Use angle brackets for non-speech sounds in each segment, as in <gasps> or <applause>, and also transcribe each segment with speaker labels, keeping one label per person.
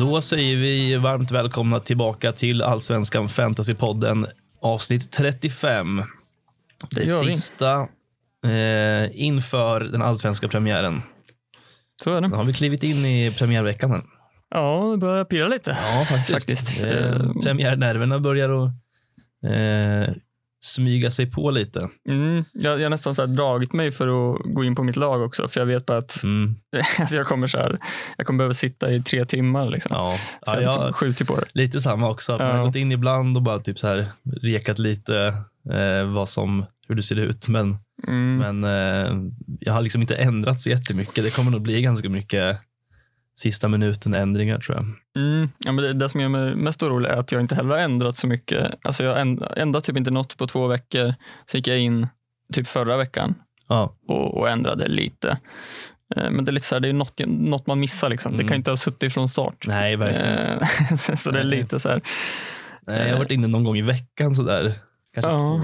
Speaker 1: Då säger vi varmt välkomna tillbaka till Allsvenskan Fantasypodden avsnitt 35. Det,
Speaker 2: vi.
Speaker 1: sista eh, inför den allsvenska premiären.
Speaker 2: Så är
Speaker 1: Nu
Speaker 2: det.
Speaker 1: har vi klivit in i premiärveckan. än.
Speaker 2: Ja, det börjar pirra lite.
Speaker 1: Ja, faktiskt.
Speaker 2: Faktiskt.
Speaker 1: Eh,
Speaker 2: Eh,
Speaker 1: premiärnerverna börjar att eh, smyga sig på lite.
Speaker 2: Mm, jag, jag har nästan så dragit mig för att gå in på mitt lag också, för jag vet bara att
Speaker 1: Mm, <laughs>
Speaker 2: alltså jag, kommer så här, jag kommer behöva sitta i tre timmar. Liksom.
Speaker 1: ja.
Speaker 2: Så
Speaker 1: Ja,
Speaker 2: jag har typ skjutit på det.
Speaker 1: lite samma också. Man har
Speaker 2: Ja.
Speaker 1: gått in ibland och bara typ så här rekat lite eh, vad som, hur det ser ut. Men
Speaker 2: Mm.
Speaker 1: Men eh, jag har liksom inte ändrat så jättemycket. Det kommer nog bli ganska mycket sista minuten ändringar tror jag.
Speaker 2: Mm. Ja, men det, det som gör mig mest orolig är att jag inte heller har ändrat så mycket. Alltså jag änd- ändrade typ inte något på två veckor. Så gick jag in typ förra veckan
Speaker 1: Ja,
Speaker 2: och, och ändrade lite. Eh, Men det är lite så här, det är något, något man missar. Liksom. Det
Speaker 1: Mm.
Speaker 2: kan inte ha suttit från start.
Speaker 1: nej verkligen.
Speaker 2: Eh, <laughs> så det är lite så här.
Speaker 1: Nej, jag har varit inne någon gång i veckan sådär. Kanske
Speaker 2: Ja.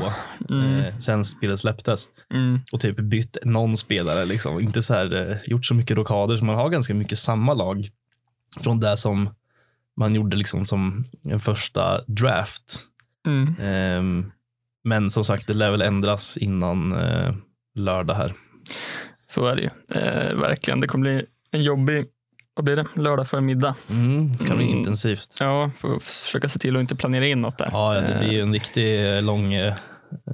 Speaker 1: två.
Speaker 2: Mm,
Speaker 1: Eh, sen spelet släpptes.
Speaker 2: mm,
Speaker 1: Och typ bytt någon spelare. Liksom. Inte så här, eh, gjort så mycket rockader. Så man har ganska mycket samma lag. Från det som man gjorde liksom som en första draft.
Speaker 2: mm.
Speaker 1: Ehm, men som sagt, det lär väl ändras innan eh, lördag här.
Speaker 2: Så är det ju. Eh, verkligen. Det kommer bli en jobbig vad blir det? lördag förmiddag.
Speaker 1: Mm, det kan bli
Speaker 2: Mm.
Speaker 1: intensivt.
Speaker 2: Ja, får försöka se till att inte planera in något där.
Speaker 1: Ja, det blir ju en riktig eh, lång, eh,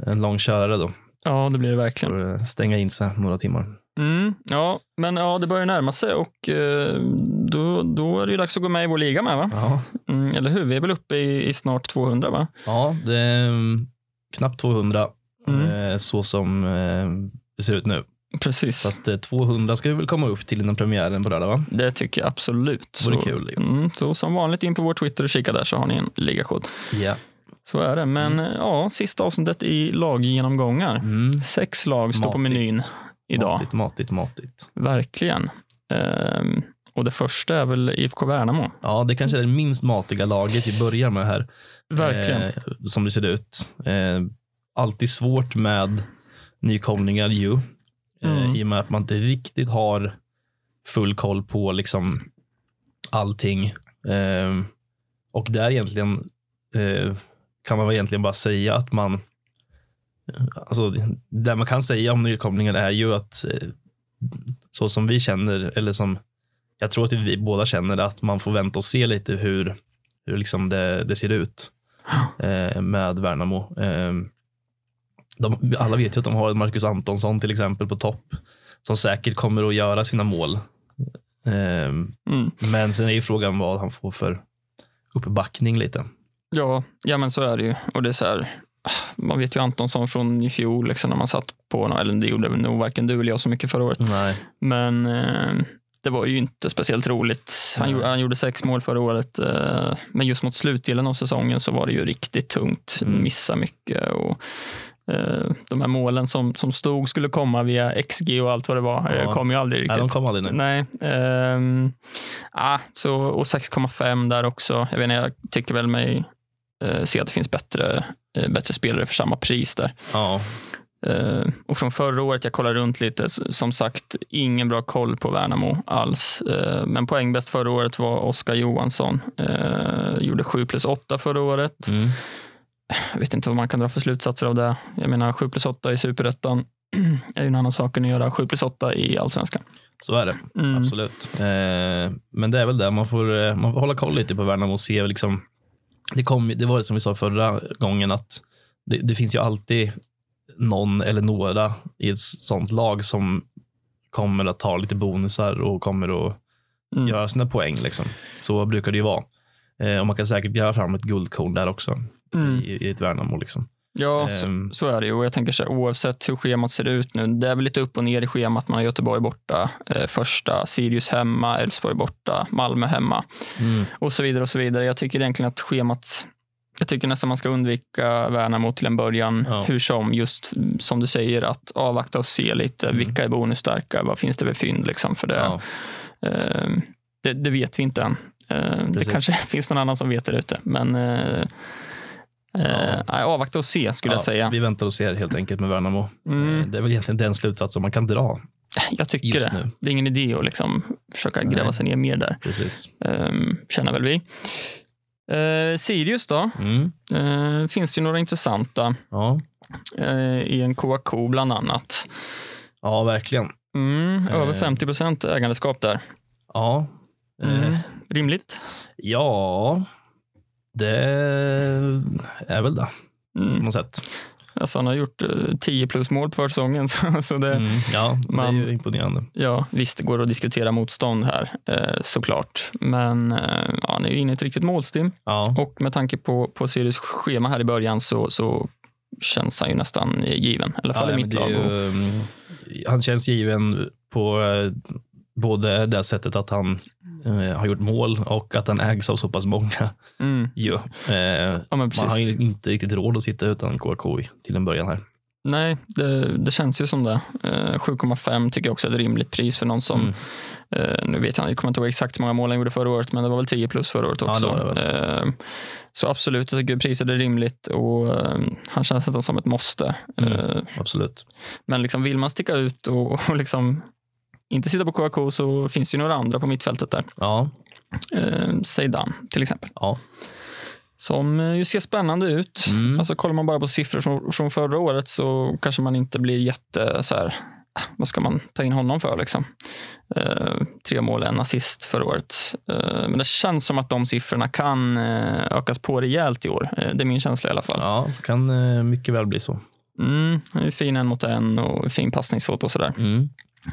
Speaker 1: en lång körare då.
Speaker 2: Ja, det blir det verkligen.
Speaker 1: För att stänga in sig några timmar.
Speaker 2: Mm, ja, men ja, det börjar närma sig och eh, då, då är det ju dags att gå med i vår liga med, va?
Speaker 1: Ja,
Speaker 2: Mm, eller hur? Vi är väl uppe i, i snart 200, va?
Speaker 1: ja det är mm, knappt 200
Speaker 2: Mm.
Speaker 1: eh, så som eh, det ser ut nu.
Speaker 2: Precis.
Speaker 1: Så att eh, 200 ska vi väl komma upp till innan premiären på lördag va?
Speaker 2: Det tycker jag absolut. Så-
Speaker 1: kul.
Speaker 2: Mm, så som vanligt in på vår Twitter och kika där så har ni en ligakod.
Speaker 1: Ja.
Speaker 2: Så är det. Men ja, sista avsnittet i laggenomgångar.
Speaker 1: Mm.
Speaker 2: Sex lag står på
Speaker 1: Matigt.
Speaker 2: menyn idag.
Speaker 1: Matigt, matigt, matigt.
Speaker 2: Verkligen. Ehm, och det första är väl IFK Värnamo.
Speaker 1: Ja, det kanske är det minst matiga laget vi börjar med här.
Speaker 2: Verkligen.
Speaker 1: Eh, som det ser ut. Eh, alltid svårt med nykomlingar ju. Eh,
Speaker 2: Mm.
Speaker 1: I och med att man inte riktigt har full koll på liksom allting. Eh, och där egentligen eh, kan man väl egentligen bara säga att man Alltså, det man kan säga om nykomlingar är ju att eh, så som vi känner, eller som jag tror att vi båda känner, att man får vänta och se lite hur, hur liksom det, det ser ut med Värnamo. De, alla vet ju att de har Marcus Antonsson till exempel på topp som säkert kommer att göra sina mål. Eh,
Speaker 2: Mm.
Speaker 1: men sen är ju frågan vad han får för uppbackning lite.
Speaker 2: Ja, ja, men så är det ju. Och det är så här, man vet ju Antonsson från i fjol, liksom, när man satt på honom, eller det gjorde nog varken du eller jag så mycket förra året.
Speaker 1: Nej.
Speaker 2: Men eh, det var ju inte speciellt roligt. Han, gjorde, han gjorde sex mål förra året, eh, men just mot slutdelen av säsongen så var det ju riktigt tungt.
Speaker 1: Mm.
Speaker 2: Missa mycket och de här målen som, som stod skulle komma via XG och allt vad det var, eh,
Speaker 1: Ja.
Speaker 2: kom ju aldrig
Speaker 1: Nej,
Speaker 2: riktigt.
Speaker 1: de kom aldrig nu.
Speaker 2: Nej. ehm, ah, så, och 6,5 där också. Jag, vet inte, jag tycker väl mig eh, se att det finns bättre, eh, bättre spelare för samma pris där.
Speaker 1: Ja,
Speaker 2: Eh, och från förra året, jag kollade runt lite, som sagt, ingen bra koll på Värnamo alls. Eh, men poängbäst förra året var Oskar Johansson. Eh, gjorde 7 plus 8 förra året.
Speaker 1: mm.
Speaker 2: Jag vet inte vad man kan dra för slutsatser av det. Jag menar 7 plus 8 i superettan <clears throat> är ju en annan sak än att göra 7 plus 8 i allsvenskan.
Speaker 1: så är det.
Speaker 2: Mm.
Speaker 1: Absolut. Eh, men det är väl det. Man får, eh, man får hålla koll lite på Värnamo och se. Liksom, det, kom, det var det som vi sa förra gången att det, det finns ju alltid någon eller några i ett sånt lag som kommer att ta lite bonusar och kommer att
Speaker 2: Mm.
Speaker 1: göra sina poäng. Liksom. Så brukar det ju vara. Eh, och man kan säkert göra fram ett guldkorn där också
Speaker 2: Mm.
Speaker 1: i, i ett Värnamo. Liksom.
Speaker 2: Ja, så,
Speaker 1: Ehm.
Speaker 2: så är det ju. Och jag tänker så här, oavsett hur schemat ser ut nu. Det är väl lite upp och ner i schemat. Man har Göteborg borta, eh, första, Sirius hemma, Elfsborg borta, Malmö hemma
Speaker 1: Mm.
Speaker 2: och så vidare. och så vidare. Jag tycker egentligen att schemat jag tycker nästan man ska undvika Värnamo till en början.
Speaker 1: Ja.
Speaker 2: Hur som, just som du säger, att avvakta och se lite.
Speaker 1: Mm.
Speaker 2: Vilka är bonusstarka? Vad finns det för fynd? Liksom, för det,
Speaker 1: Ja.
Speaker 2: eh, det, det vet vi inte än. Eh, det kanske <laughs> finns någon annan som vet det ute. Men eh, eh, avvakta och se, skulle jag säga.
Speaker 1: Vi väntar och ser helt enkelt med Värnamo.
Speaker 2: Mm.
Speaker 1: Eh, Det är väl egentligen den slutsatsen man kan dra
Speaker 2: Jag tycker det.
Speaker 1: nu.
Speaker 2: Det är ingen idé att liksom försöka gräva
Speaker 1: Nej.
Speaker 2: sig ner mer där,
Speaker 1: Precis.
Speaker 2: um, känner väl vi. Uh, Sirius då,
Speaker 1: Mm.
Speaker 2: uh, finns det några intressanta
Speaker 1: Ja.
Speaker 2: uh, i en KAK bland annat.
Speaker 1: ja, verkligen.
Speaker 2: Mm. Över 50 procent ägandeskap där.
Speaker 1: Ja.
Speaker 2: Mm. Rimligt.
Speaker 1: ja, det är väl det på
Speaker 2: Mm.
Speaker 1: något sätt.
Speaker 2: Alltså han har gjort eh, 10 plus mål på försäsongen. <laughs> Så, så det,
Speaker 1: Mm. Ja,
Speaker 2: man-
Speaker 1: det är ju imponerande.
Speaker 2: ja, visst, det går att diskutera motstånd här eh, såklart. Men eh, ja, han är ju inne i ett riktigt målstim.
Speaker 1: Ja,
Speaker 2: Och med tanke på, på Sirius schema här i början så, så känns han ju nästan given. I alla fall
Speaker 1: ja
Speaker 2: i mitt lag.
Speaker 1: ju, mm, han känns given på eh, både det sättet att han eh, har gjort mål och att han ägs av så pass många.
Speaker 2: Mm. <laughs>
Speaker 1: ju. Eh,
Speaker 2: Ja,
Speaker 1: man har inte riktigt råd att sitta utan KK till en början här.
Speaker 2: Nej, det, det känns ju som det. Eh, 7,5 tycker jag också är ett rimligt pris för någon som,
Speaker 1: Mm.
Speaker 2: eh, nu vet jag jag kommer inte ihåg exakt hur många mål han gjorde förra året, men det var väl 10 plus förra året
Speaker 1: Ja,
Speaker 2: också.
Speaker 1: det var det
Speaker 2: Eh, så absolut, jag tycker priset är rimligt och eh, han känns nästan som ett måste.
Speaker 1: Mm.
Speaker 2: Eh,
Speaker 1: Absolut.
Speaker 2: men liksom vill man sticka ut och, <laughs> och liksom inte sitta på KK så finns det ju några andra på mittfältet där.
Speaker 1: Ja,
Speaker 2: Eh, till exempel.
Speaker 1: ja.
Speaker 2: Som eh, ju ser spännande ut.
Speaker 1: Mm.
Speaker 2: Alltså kollar man bara på siffror från, från förra året så kanske man inte blir jätte så här, "Ah, vad ska man ta in honom för liksom? Eh, tre mål, en assist förra året. Eh, men det känns som att de siffrorna kan eh, ökas på rejält i år. Eh, det är min känsla i alla fall.
Speaker 1: ja kan eh, mycket väl bli så.
Speaker 2: Mm, fin en mot en och fin passningsfot och sådär.
Speaker 1: Mm.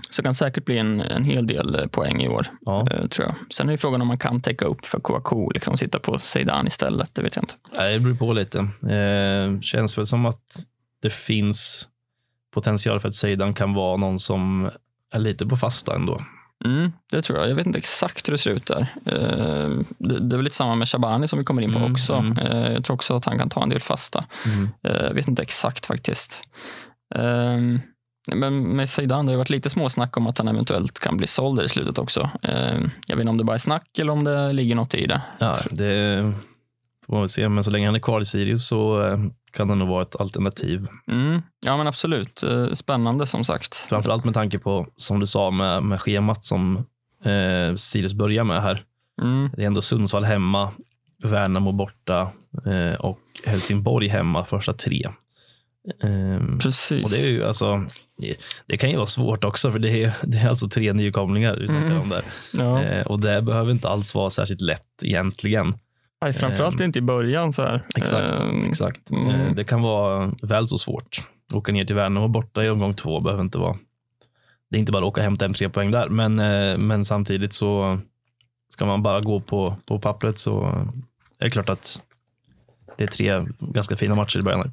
Speaker 2: Så det kan säkert bli en, en hel del eh, poäng i år,
Speaker 1: Ja.
Speaker 2: eh, tror jag. Sen är ju frågan om man kan täcka upp för KK, liksom sitta på Zeidan istället. Det vet jag inte.
Speaker 1: Nej, Det beror på lite. Eh, känns väl som att det finns potential för att Zeidan kan vara någon som är lite på fasta ändå.
Speaker 2: Mm, det tror jag. Jag vet inte exakt hur det ser ut där. Eh, det, det är väl lite samma med Shabani som vi kommer in på
Speaker 1: Mm,
Speaker 2: också.
Speaker 1: mm.
Speaker 2: Eh, jag tror också att han kan ta en del fasta. Eh, jag vet inte exakt faktiskt. Eh, men med Zeidan, det har varit lite småsnack om att han eventuellt kan bli såld i slutet också. Eh, jag vet inte om det bara är snack eller om det ligger något i det.
Speaker 1: Ja, det får man väl se, men så länge han är kvar i Sirius så eh, kan det nog vara ett alternativ.
Speaker 2: Mm, ja men absolut. Eh, spännande som sagt.
Speaker 1: Framförallt med tanke på, som du sa, med, med schemat som eh, Sirius börjar med här.
Speaker 2: Mm,
Speaker 1: Det är ändå Sundsvall hemma, Värnamo borta eh, och Helsingborg hemma första tre. Eh,
Speaker 2: precis.
Speaker 1: och det är ju alltså, det, kan ju vara svårt också, för det är, det är alltså tre nykomlingar vi snackar
Speaker 2: Mm.
Speaker 1: om där.
Speaker 2: ja.
Speaker 1: Eh, och det behöver inte alls vara särskilt lätt egentligen.
Speaker 2: Nej, framförallt inte i början så här.
Speaker 1: Exakt.
Speaker 2: Eh,
Speaker 1: exakt.
Speaker 2: mm.
Speaker 1: Eh, det kan vara väl så svårt. Åka ner till Värnamo borta i omgång två behöver inte vara. Det är inte bara att åka och hämta hem tre poäng där, men, eh, men samtidigt så ska man bara gå på, på pappret så är det klart att det är tre ganska fina matcher i början. Här.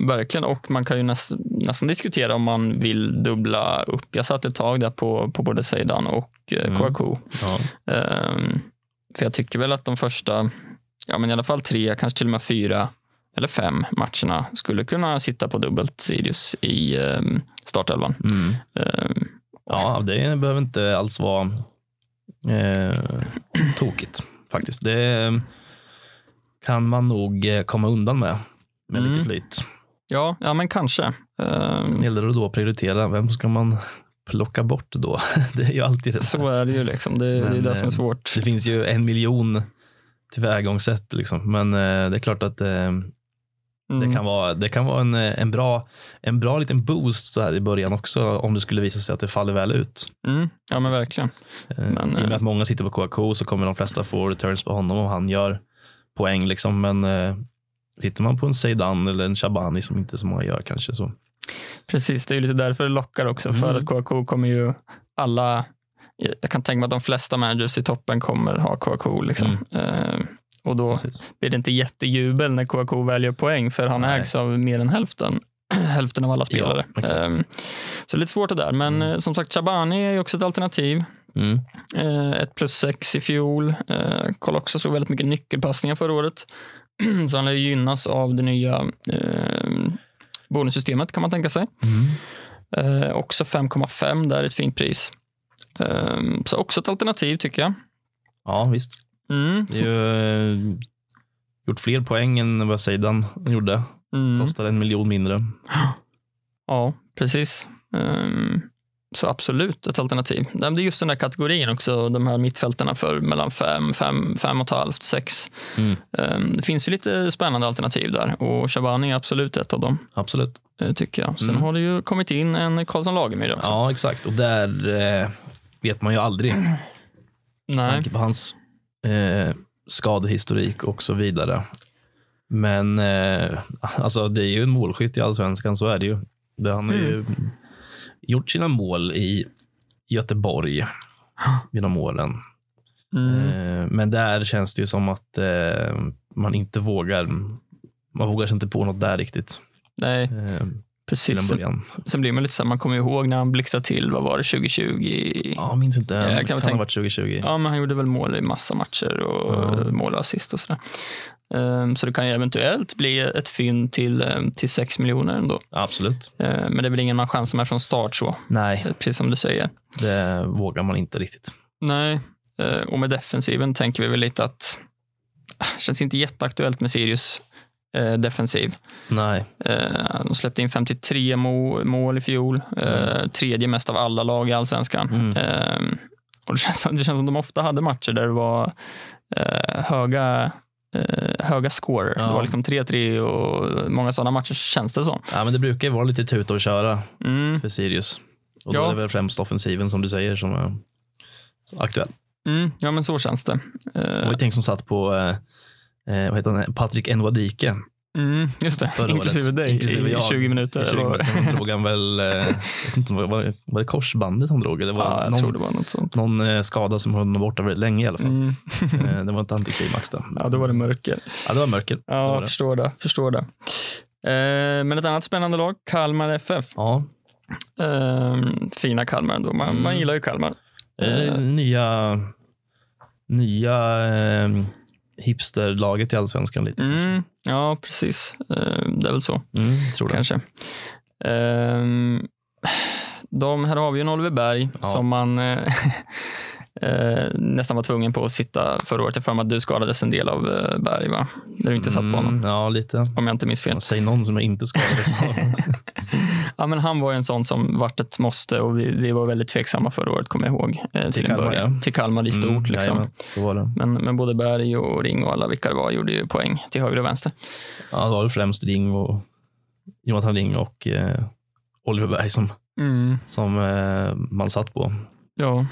Speaker 2: Verkligen, och man kan ju näst, nästan diskutera om man vill dubbla upp. Jag satt ett tag där på, på både Zeidan och eh,
Speaker 1: Mm.
Speaker 2: Kouakou.
Speaker 1: Ja.
Speaker 2: Ehm, för jag tycker väl att de första, ja men i alla fall tre, kanske till och med fyra eller fem matcherna skulle kunna sitta på dubbelt Sirius i um, startelvan.
Speaker 1: Mm.
Speaker 2: Ehm,
Speaker 1: ja, det behöver inte alls vara eh, tokigt faktiskt. Det kan man nog eh, komma undan med, med
Speaker 2: Mm.
Speaker 1: lite flyt.
Speaker 2: Ja, ja, men kanske. Ehm,
Speaker 1: Det gäller det då att prioritera. Vem ska man plocka bort då? <laughs> Det är ju alltid det.
Speaker 2: så är det ju. Liksom. Det, det är
Speaker 1: Men,
Speaker 2: det som är
Speaker 1: eh,
Speaker 2: svårt.
Speaker 1: Det finns ju en miljon tillvägagångssätt, liksom. men eh, det är klart att eh, det
Speaker 2: Mm.
Speaker 1: kan vara, det kan vara en, eh, en, bra, en bra liten boost så här i början också om det skulle visa sig att det faller väl ut.
Speaker 2: Mm. Ja, men verkligen. Men,
Speaker 1: I och med att många sitter på KK så kommer de flesta få returns på honom om han gör poäng. Liksom. Men sitter man på en Zeidan eller en Shabani som inte så många gör kanske så.
Speaker 2: Precis, det är lite därför det lockar också. För
Speaker 1: Mm.
Speaker 2: att KK kommer ju alla, jag kan tänka mig att de flesta managers i toppen kommer ha KK. Liksom. Eh, och då
Speaker 1: Precis.
Speaker 2: blir det inte jättejubel när KK väljer poäng, för han
Speaker 1: Nej.
Speaker 2: ägs av mer än hälften. <clears throat> hälften av alla spelare.
Speaker 1: Ja, exakt.
Speaker 2: Eh, så lite svårt det där. Men
Speaker 1: Mm.
Speaker 2: eh, som sagt, Chabani är också ett alternativ.
Speaker 1: Mm.
Speaker 2: Eh, ett plus sex i fjol. Eh, Koll också slog väldigt mycket nyckelpassningar förra året. <clears throat> så han lär gynnas av det nya eh, bonussystemet kan man tänka sig.
Speaker 1: Mm.
Speaker 2: Eh, också 5,5, där är ett fint pris. Eh, så också ett alternativ tycker jag.
Speaker 1: Ja, visst.
Speaker 2: Mm.
Speaker 1: Det är ju eh, gjort fler poäng än vad Zeidan gjorde.
Speaker 2: Mm.
Speaker 1: Kostar en miljon mindre.
Speaker 2: Ja, precis. Um, så absolut ett alternativ. Det är just den där kategorin också, de här mittfältarna för mellan 5, 5, 5 och halvt, 6.
Speaker 1: Mm.
Speaker 2: Det finns ju lite spännande alternativ där och Shabani är absolut ett av dem,
Speaker 1: Absolut.
Speaker 2: eh, tycker jag. Sen
Speaker 1: Mm.
Speaker 2: har det ju kommit in en Karlsson Lagemyr också.
Speaker 1: Ja, exakt. Och där eh, vet man ju aldrig. <clears throat>
Speaker 2: Nej,
Speaker 1: tanke på hans eh, skadehistorik och så vidare. Men eh, alltså, det är ju en målskytt i allsvenskan, så är det ju. Det, han har ju gjort sina mål i Göteborg genom åren.
Speaker 2: mm.
Speaker 1: Eh, men där känns det ju som att eh, man inte vågar. Man vågar sig inte på något där riktigt.
Speaker 2: Nej
Speaker 1: Eh, till en
Speaker 2: precis.
Speaker 1: början.
Speaker 2: Sen blir man lite så här, man kommer ihåg när han blixtrade till, vad var det, 2020?
Speaker 1: Ja, jag minns inte.
Speaker 2: Jag kan
Speaker 1: kan, ha varit 2020.
Speaker 2: Ja, men han gjorde väl mål i massa matcher och
Speaker 1: Ja.
Speaker 2: mål och assist och sådär. Ehm, Så det kan ju eventuellt bli ett fynd till, ehm, till 6 miljoner ändå.
Speaker 1: Absolut.
Speaker 2: Ehm, Men det är väl ingen man chansar med från start så,
Speaker 1: Nej,
Speaker 2: eh, precis som du säger.
Speaker 1: det vågar man inte riktigt.
Speaker 2: Nej, eh, och med defensiven tänker vi väl lite att ah, känns inte jätteaktuellt med Sirius defensiv.
Speaker 1: Nej,
Speaker 2: Eh, De släppte in 53 må- mål i fjol, eh, tredje mest av alla lag i allsvenskan.
Speaker 1: Mm.
Speaker 2: Eh, Och det, <laughs> känns, som- det känns som de ofta hade matcher där det var eh, höga, eh, höga scorer.
Speaker 1: Ja.
Speaker 2: Det var liksom 3-3 och många sådana matcher känns det som.
Speaker 1: ja, men det brukar ju vara lite tuta och köra
Speaker 2: Mm.
Speaker 1: för Sirius. Och då
Speaker 2: Ja.
Speaker 1: är det väl främst offensiven som du säger som är aktuell.
Speaker 2: Mm, ja, men så känns det.
Speaker 1: Det var
Speaker 2: Eh,
Speaker 1: ju tänkt som satt på eh, vad heter han? Patrik Nwadike
Speaker 2: mm, just det,
Speaker 1: förra
Speaker 2: inklusive
Speaker 1: året.
Speaker 2: dig
Speaker 1: Inklusive
Speaker 2: i
Speaker 1: jag.
Speaker 2: 20 minuter.
Speaker 1: I 20
Speaker 2: eller vad?
Speaker 1: minuter. Sen drog han väl, eh, <laughs> inte, var, det, var det korsbandet han drog? Det var
Speaker 2: Ja, jag
Speaker 1: någon,
Speaker 2: tror det var något sånt.
Speaker 1: någon eh, skada som höll honom borta väldigt länge i alla fall.
Speaker 2: Mm.
Speaker 1: Eh, det var <laughs> inte antiklimax då.
Speaker 2: Ja, då var det mörker.
Speaker 1: Ja, det var mörker. Det
Speaker 2: Ja,
Speaker 1: var det.
Speaker 2: förstår det. Förstår det. Eh, men ett annat spännande lag, Kalmar FF.
Speaker 1: Ja,
Speaker 2: Eh, fina Kalmar ändå. Man,
Speaker 1: Mm.
Speaker 2: man gillar ju Kalmar.
Speaker 1: eh, nya, nya eh, hipsterlaget i allsvenskan lite kanske.
Speaker 2: Mm, ja, precis. Eh, det är väl så,
Speaker 1: Mm,
Speaker 2: kanske. Ehm, de, här har vi ju en Oliver Berg
Speaker 1: Ja.
Speaker 2: som man <laughs> eh, nästan var tvungen på att sitta förra året. Jag för mig att du skadades en del av eh, Berg, va? Där du inte satt på honom,
Speaker 1: Mm, ja, lite.
Speaker 2: om jag inte minns fel.
Speaker 1: Säg någon som jag inte skadades. <laughs>
Speaker 2: Ja, men han var ju en sån som vart ett måste och vi, vi var väldigt tveksamma förra året, kommer jag ihåg. Eh, till, en
Speaker 1: Kalmar, ja.
Speaker 2: Till Kalmar i stort.
Speaker 1: Mm,
Speaker 2: liksom.
Speaker 1: jajamän, så var det.
Speaker 2: Men, men både Berg och Ring och alla vilka det var gjorde ju poäng till höger och vänster.
Speaker 1: Ja, det var väl främst Ring och Jonathan Ring och eh, Oliver Berg som, som eh, man satt på.
Speaker 2: Ja.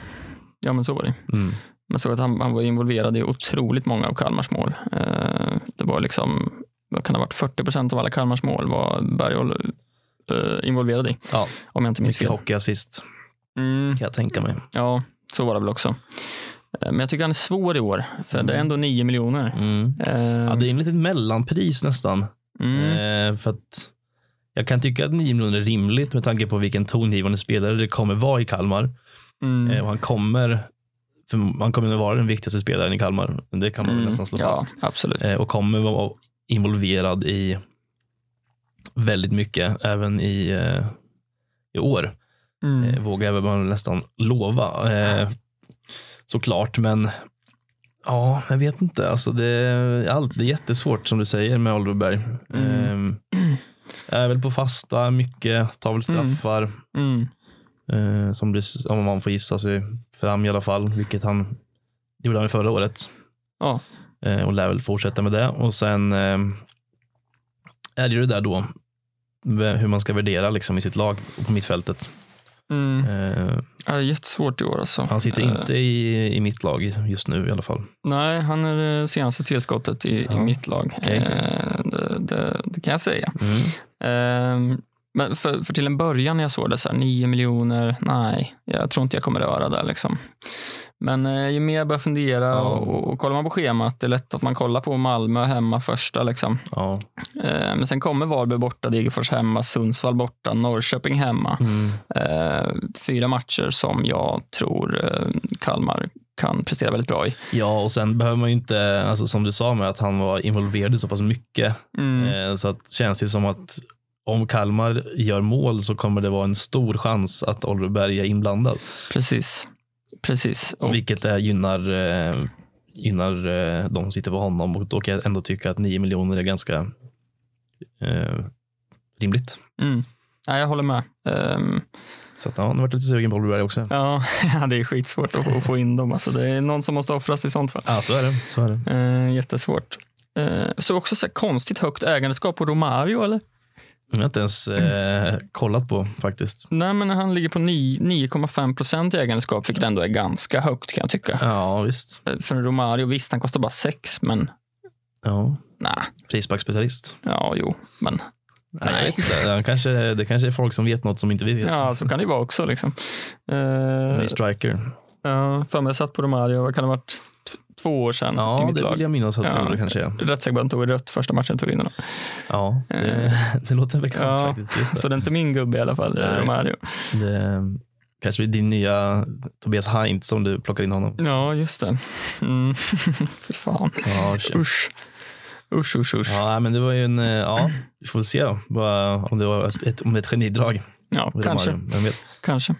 Speaker 2: Ja, men så var det.
Speaker 1: Mm.
Speaker 2: Man såg att han, han var involverad i otroligt många av Kalmars mål. Eh, det var liksom, vad kan det ha varit, 40 procent av alla Kalmars mål var Berg eh, involverad i,
Speaker 1: Ja,
Speaker 2: om jag inte minns
Speaker 1: mycket
Speaker 2: fel.
Speaker 1: hockeyassist
Speaker 2: Mm,
Speaker 1: kan jag tänka mig.
Speaker 2: ja, så var det väl också. Eh, Men jag tycker han är svår i år, för det är ändå 9 miljoner.
Speaker 1: Mm.
Speaker 2: Eh,
Speaker 1: Ja, det är en litet mellanpris nästan.
Speaker 2: mm,
Speaker 1: Eh, för att jag kan tycka att 9 miljoner är rimligt med tanke på vilken tongivande spelare det kommer vara i Kalmar.
Speaker 2: Mm.
Speaker 1: Eh, och han kommer, för han kommer att vara den viktigaste spelaren i Kalmar. Det kan man
Speaker 2: Mm,
Speaker 1: nästan slå
Speaker 2: ja,
Speaker 1: fast.
Speaker 2: absolut.
Speaker 1: Eh, och kommer vara involverad i väldigt mycket även i, eh, i år.
Speaker 2: Mm.
Speaker 1: Vågar jag väl nästan lova. Såklart, men ja, jag vet inte. Alltså det, är allt, det är jättesvårt som du säger med Oliver Berg.
Speaker 2: Mm.
Speaker 1: Eh, är väl på fasta mycket, tar väl straffar.
Speaker 2: Mm.
Speaker 1: Eh, som blir, om man får gissa sig fram i alla fall, vilket han gjorde han förra året.
Speaker 2: Ja.
Speaker 1: Eh, och lär väl fortsätta med det. Och sen eh, är det ju det där då, hur man ska värdera liksom, i sitt lag och på mittfältet.
Speaker 2: Mm.
Speaker 1: Eh,
Speaker 2: Ja, det är jättesvårt i år alltså.
Speaker 1: han sitter
Speaker 2: Eh,
Speaker 1: inte i, i mitt lag just nu i alla fall.
Speaker 2: Nej, han är det senaste tillskottet i, i
Speaker 1: Ja.
Speaker 2: mitt lag.
Speaker 1: Okej, okej.
Speaker 2: Eh, det, det, det kan jag säga.
Speaker 1: Mm.
Speaker 2: Men för, för till en början när jag såg det, så här, 9 miljoner, nej, jag tror inte jag kommer röra det. Liksom. Men eh, ju mer jag börjar fundera
Speaker 1: Ja.
Speaker 2: och, och kollar man på schemat, det är lätt att man kollar på Malmö hemma första. Liksom.
Speaker 1: Ja.
Speaker 2: Eh, men sen kommer Varberg borta, Degerfors hemma, Sundsvall borta, Norrköping hemma.
Speaker 1: Mm.
Speaker 2: Eh, fyra matcher som jag tror eh, Kalmar kan prestera väldigt bra i.
Speaker 1: ja, och sen behöver man ju inte, alltså, som du sa med att han var involverad i så pass mycket.
Speaker 2: Mm.
Speaker 1: Eh, så att, känns det som att om Kalmar gör mål så kommer det vara en stor chans att Oliver Berg är inblandad.
Speaker 2: Precis. Precis. Och,
Speaker 1: Vilket är, gynnar, eh, gynnar eh, de som sitter på honom och då kan jag ändå tycka att 9 miljoner är ganska eh, rimligt.
Speaker 2: mm. nej, jag håller med. Ehm,
Speaker 1: Så att, ja, nu vart jag lite sugen på Oliver också.
Speaker 2: ja, <laughs> ja, det är skitsvårt att få, att få in dem. Alltså, det är någon som måste offras i sånt fall.
Speaker 1: Ja, så är det. Så är det.
Speaker 2: Eh, jättesvårt. Eh, så också så konstigt högt ägandeskap på Romario, eller?
Speaker 1: Jag har inte ens eh, kollat på faktiskt.
Speaker 2: Nej, men han ligger på ni- 9,5 procent i ägandeskap, vilket ändå är ganska högt kan jag tycka.
Speaker 1: Ja, visst.
Speaker 2: Eh, För Romario, visst, han kostar bara 6, men
Speaker 1: Ja,
Speaker 2: nej.
Speaker 1: frisparksspecialist.
Speaker 2: Ja, jo, men
Speaker 1: Nej.
Speaker 2: Nej.
Speaker 1: Ja, kanske, det kanske är folk som vet något som inte vi vet.
Speaker 2: ja, så kan det ju vara också. Liksom.
Speaker 1: Ny
Speaker 2: Eh,
Speaker 1: striker.
Speaker 2: ja, för mig satt på Romario, vad kan det ha varit? Två år sedan i
Speaker 1: Ja,
Speaker 2: mitt
Speaker 1: det
Speaker 2: lag.
Speaker 1: vill jag minnas att
Speaker 2: Ja.
Speaker 1: det kanske är.
Speaker 2: Rätt säker på att han tog rött första matchen tog in honom.
Speaker 1: Ja, det, <laughs> det låter bekant
Speaker 2: Ja,
Speaker 1: faktiskt. Det.
Speaker 2: Så det är inte min gubbe i alla fall,
Speaker 1: Nej.
Speaker 2: Romario.
Speaker 1: det kanske blir din nya Tobias Heinz som du plockar in honom.
Speaker 2: Ja, just det. Mm. <laughs> Fy fan.
Speaker 1: Ja.
Speaker 2: Usch. Usch, usch, usch.
Speaker 1: ja, men det var ju en, eh, ja, vi får se vad, om det var ett, om det ett genidrag.
Speaker 2: Ja, kanske. Kanske.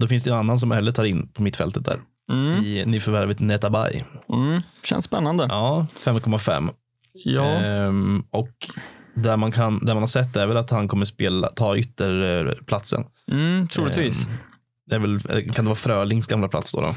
Speaker 1: Då finns det en annan som jag hellre tar in på mittfältet där.
Speaker 2: Mm.
Speaker 1: I nyförvärvet Netabay.
Speaker 2: Mm. Känns spännande.
Speaker 1: Ja, 5,5.
Speaker 2: Ja.
Speaker 1: Ehm, och där man, kan, där man har sett är väl att han kommer spela, ta ytterplatsen.
Speaker 2: Mm, troligtvis.
Speaker 1: Ehm, det är väl, kan det vara Frölings gamla plats då, då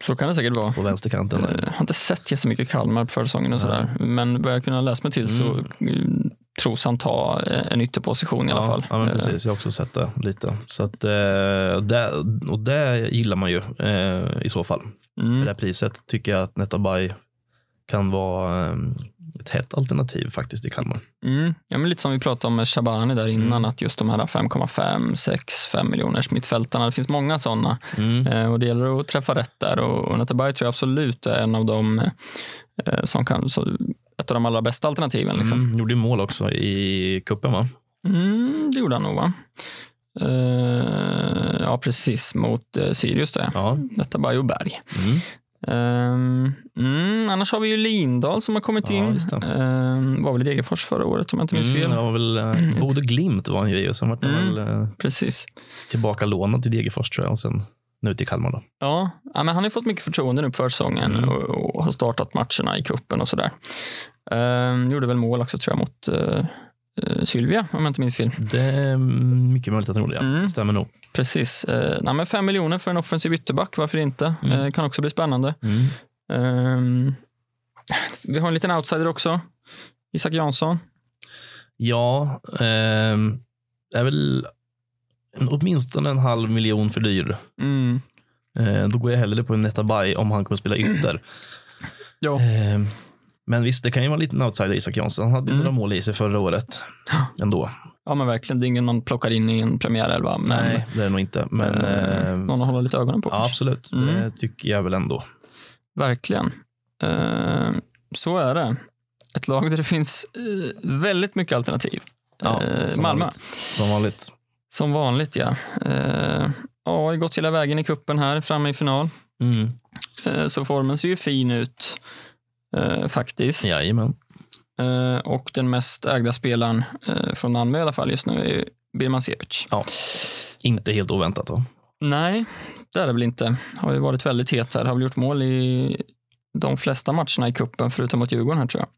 Speaker 2: Så kan det säkert vara.
Speaker 1: på vänsterkanten?
Speaker 2: Jag har inte sett jättemycket Kalmar på försäsongen och sådär. Men vad jag kunnat läsa mig till så
Speaker 1: mm.
Speaker 2: Tros han ta eh, en ytterposition i alla fall.
Speaker 1: Ja,
Speaker 2: Eh,
Speaker 1: precis. Jag har också sett det lite. Så att, eh, det, och det gillar man ju eh, i så fall. För
Speaker 2: Mm.
Speaker 1: det här priset tycker jag att Netabay kan vara eh, ett hett alternativ faktiskt i Kalmar.
Speaker 2: Mm. Ja, men lite som vi pratade om med Shabani där innan,
Speaker 1: Mm.
Speaker 2: att just de här 5,5, 6, 5 miljoners mittfältarna, det finns många sådana.
Speaker 1: Mm.
Speaker 2: Eh, och det gäller att träffa rätt där och, och Netabay tror jag absolut är en av de eh, som kan, så, ett av de allra bästa alternativen. Liksom.
Speaker 1: Mm. Gjorde mål också i kuppen va?
Speaker 2: Mm, det gjorde han nog va? Eh, ja, precis mot eh, Sirius det.
Speaker 1: Ja.
Speaker 2: Netabay och Berg.
Speaker 1: Mm.
Speaker 2: Ehm, mm, annars har vi ju Lindahl som har kommit
Speaker 1: Ja,
Speaker 2: in. Ehm, var väl i Degerfors förra året om jag inte minns
Speaker 1: Mm,
Speaker 2: fel.
Speaker 1: det var väl eh, Bodö Glimt var han ju i och sen var han
Speaker 2: Mm.
Speaker 1: väl eh,
Speaker 2: Precis.
Speaker 1: tillbaka lånad till Degerfors tror jag och sen nu till Kalmar då.
Speaker 2: Ja, men han har fått mycket förtroende nu på försäsongen
Speaker 1: Mm.
Speaker 2: och, och har startat matcherna i kuppen och sådär. Um, gjorde väl mål också tror jag mot uh, Sylvia om jag inte minns fel.
Speaker 1: Det är mycket möjligt att han gjorde, ja.
Speaker 2: Mm.
Speaker 1: Stämmer nog.
Speaker 2: Precis. Uh, nej, men fem miljoner för en offensiv ytterback, varför inte?
Speaker 1: Mm.
Speaker 2: Eh, kan också bli spännande.
Speaker 1: Mm.
Speaker 2: Ehm, vi har en liten outsider också. Isak Jansson.
Speaker 1: Ja, ehm, är väl åtminstone en halv miljon för dyr.
Speaker 2: Mm.
Speaker 1: Eh, då går jag hellre på en Netabay om han kommer spela <clears throat> ytter.
Speaker 2: Ja.
Speaker 1: Ehm, men visst, det kan ju vara en liten outsider Isak Jansson. Han hade
Speaker 2: Mm.
Speaker 1: några mål i sig förra året ändå.
Speaker 2: ja, men verkligen. Det är ingen man plockar in i en premiärelva. Men,
Speaker 1: Nej, det är det nog inte. Men
Speaker 2: eh,
Speaker 1: eh,
Speaker 2: någon att hålla lite ögonen på.
Speaker 1: ja, absolut.
Speaker 2: Mm.
Speaker 1: Det tycker jag väl ändå.
Speaker 2: Verkligen. Eh, så är det. Ett lag där det finns eh, väldigt mycket alternativ.
Speaker 1: Ja,
Speaker 2: Eh,
Speaker 1: som
Speaker 2: Malmö.
Speaker 1: vanligt. Som vanligt.
Speaker 2: Som vanligt, ja. Eh, har gått hela vägen i kuppen här, framme i final.
Speaker 1: Mm.
Speaker 2: Eh, så formen ser ju fin ut, eh, faktiskt.
Speaker 1: Jajamän.
Speaker 2: Eh, och den mest ägda spelaren eh, från Malmö i alla fall just nu är Birman Sevic.
Speaker 1: Ja. Inte helt oväntat då.
Speaker 2: Nej, det är det väl inte. Har ju varit väldigt het här. Har väl gjort mål i de flesta matcherna i kuppen förutom mot Djurgården här tror jag.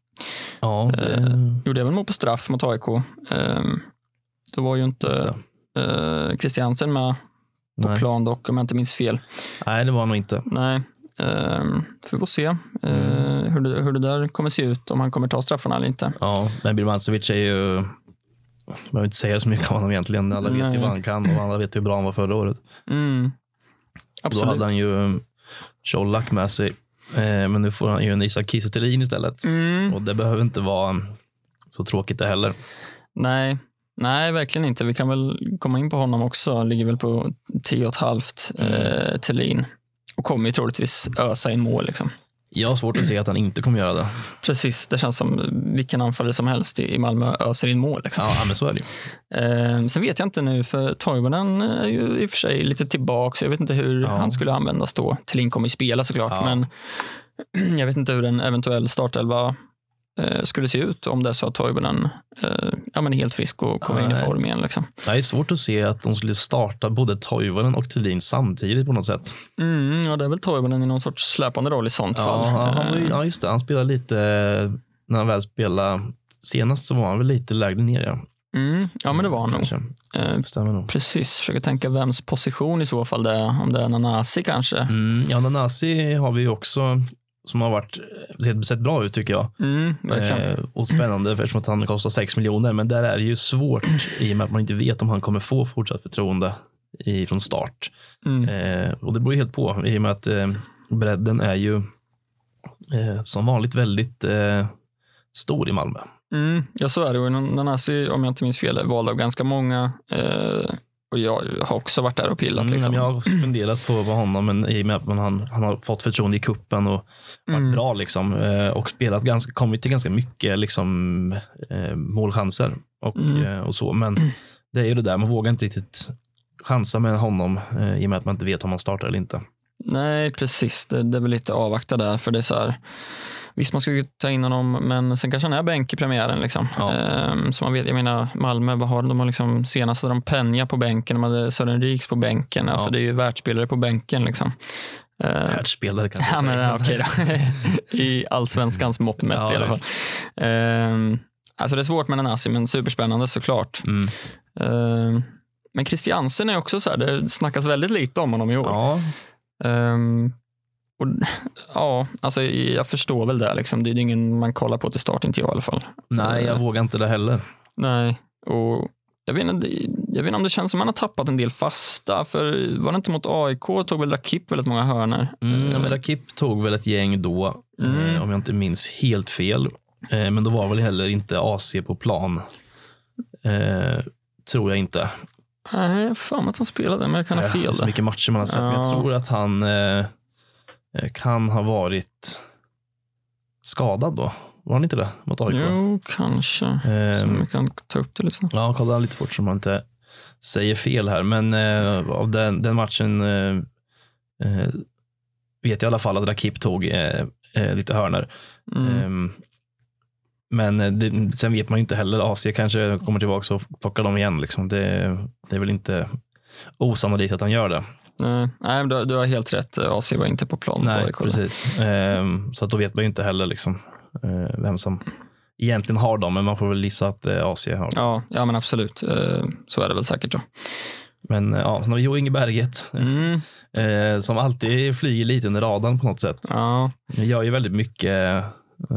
Speaker 1: Ja, det,
Speaker 2: Eh, Gjorde även mål på straff mot AIK. Um, då var ju inte uh, Christiansen med på
Speaker 1: Nej.
Speaker 2: plan dock om jag inte minns fel.
Speaker 1: Nej, det var nog inte.
Speaker 2: Nej, um, får vi se uh,
Speaker 1: Mm.
Speaker 2: hur, det, hur det där kommer se ut, om han kommer ta straffarna eller inte.
Speaker 1: Ja, men Birmancevic är ju... Man behöver inte säga så mycket om honom egentligen. Alla vet ju vad han kan och alla vet hur bra han var förra året.
Speaker 2: Mm.
Speaker 1: Då
Speaker 2: Absolut.
Speaker 1: hade han ju Colak med sig. Eh, Men nu får han ju en Isak Kiese istället.
Speaker 2: Mm.
Speaker 1: Och det behöver inte vara så tråkigt det heller.
Speaker 2: Nej. Nej, verkligen inte. Vi kan väl komma in på honom också. Ligger väl på 10,5
Speaker 1: Mm.
Speaker 2: eh, Thelin. Och kommer ju troligtvis ösa in mål. Liksom.
Speaker 1: Jag har svårt att se att han inte kommer göra det.
Speaker 2: Precis, det känns som vilken anfallare som helst i Malmö öser in mål. Liksom.
Speaker 1: Ja, men så är det.
Speaker 2: Eh, sen vet jag inte nu, för Toivonen är ju i och för sig lite tillbaka. så Jag vet inte hur
Speaker 1: Ja.
Speaker 2: han skulle användas då. Thelin kommer ju spela såklart,
Speaker 1: Ja.
Speaker 2: men <clears throat> jag vet inte hur en eventuell startelva skulle se ut om det så att Toivonen eh, ja, men är helt frisk och kommer in i form igen. Liksom.
Speaker 1: Det är svårt att se att de skulle starta både Toivonen och Thelin samtidigt på något sätt.
Speaker 2: Mm, ja, det är väl Toivonen i någon sorts släpande roll i sånt
Speaker 1: Ja,
Speaker 2: fall.
Speaker 1: han,
Speaker 2: Eh,
Speaker 1: ja, just det. Han spelade lite, när han väl spelade senast så var han väl lite lägre ner. Ja.
Speaker 2: Mm. Ja, men det var han nog.
Speaker 1: Kanske.
Speaker 2: Eh,
Speaker 1: Det stämmer nog.
Speaker 2: precis, försöker tänka vems position i så fall det är. Om det är Nanasi kanske.
Speaker 1: Mm, ja, Nanasi har vi också som har varit, sett, sett bra ut tycker jag.
Speaker 2: Mm.
Speaker 1: Eh, och spännande eftersom att han kostar 6 miljoner. Men där är det ju svårt i och med att man inte vet om han kommer få fortsatt förtroende i, från start.
Speaker 2: Mm.
Speaker 1: Eh, och det beror helt på i och med att eh, bredden är ju eh, som vanligt väldigt eh, stor i Malmö.
Speaker 2: Mm, ja, så är det. Och Nanasi, om jag inte minns fel, är vald av ganska många. Och jag har också varit där och pillat.
Speaker 1: Mm,
Speaker 2: Liksom.
Speaker 1: Jag har funderat på honom, men i och med att han, han har fått förtroende i kuppen och varit
Speaker 2: Mm.
Speaker 1: bra liksom, eh, och spelat ganska, kommit till ganska mycket liksom, eh, målchanser och,
Speaker 2: Mm.
Speaker 1: eh, och så. Men det är ju det där, man vågar inte riktigt chansa med honom i och med att man inte vet om han startar eller inte.
Speaker 2: Nej, precis. Det, det är väl lite avvakta där. För det är så här, visst, man ska ju ta in honom, men sen kanske han är bänk i premiären. Liksom.
Speaker 1: Ja.
Speaker 2: Ehm, så man vet, jag menar, Malmö, vad har de? De har liksom, senast hade de Penja på bänken, de hade Sören Riks på bänken. Alltså,
Speaker 1: Ja.
Speaker 2: det är ju världsspelare på bänken. Liksom. Ehm,
Speaker 1: Världsspelare kanske.
Speaker 2: Ja, men, ja, okej då. <laughs> I allsvenskans mått mätt
Speaker 1: Ja,
Speaker 2: i alla fall. Ehm, alltså det är svårt med Nanasi, men superspännande såklart.
Speaker 1: Mm.
Speaker 2: Ehm, men Christiansen är också så här, det snackas väldigt lite om honom i år.
Speaker 1: Ja,
Speaker 2: Ehm, och, ja, alltså jag förstår väl det. Liksom. Det är ingen man kollar på till start, inte jag i alla fall.
Speaker 1: nej, jag
Speaker 2: Eh.
Speaker 1: vågar inte det heller.
Speaker 2: Nej, och jag vet, inte, jag vet inte om det känns som man har tappat en del fasta. För var det inte mot AIK tog väl Rakip väldigt många hörnor?
Speaker 1: Mm, ja,
Speaker 2: Eh,
Speaker 1: men Rakip tog väl ett gäng då,
Speaker 2: Mm.
Speaker 1: eh, om jag inte minns helt fel. Eh, men då var väl heller inte AC på plan. Eh, tror jag inte.
Speaker 2: Nej, mig att han spelade, men jag kan ha
Speaker 1: Eh,
Speaker 2: fel
Speaker 1: Så mycket matcher man har sett. Men jag
Speaker 2: Ja.
Speaker 1: tror att han eh, eh, kan ha varit skadad då. Var han inte det mot AIK?
Speaker 2: Jo, kanske.
Speaker 1: Eh,
Speaker 2: Så vi kan ta upp det lite snabbt.
Speaker 1: Ja, kolla lite fort så man inte säger fel här. Men eh, av den, den matchen eh, eh, vet jag i alla fall att Rakip tog eh, eh, lite hörnor.
Speaker 2: Mm.
Speaker 1: Ehm, men eh, det, sen vet man ju inte heller. AC kanske kommer tillbaka och plockar dem igen. Liksom. Det, det är väl inte osannolikt att han gör det.
Speaker 2: Nej, du, du har helt rätt. AC var inte på plan
Speaker 1: Nej, precis. Ehm, så att då vet man ju inte heller liksom, eh, vem som egentligen har dem. Men man får väl gissa att eh, AC har dem.
Speaker 2: Ja, ja, men absolut. Eh, Så är det väl säkert. Då.
Speaker 1: Men ja, sen har vi Jo Inge Berget.
Speaker 2: Mm.
Speaker 1: Eh, som alltid flyger lite under radarn på något sätt.
Speaker 2: Ja,
Speaker 1: gör ju väldigt mycket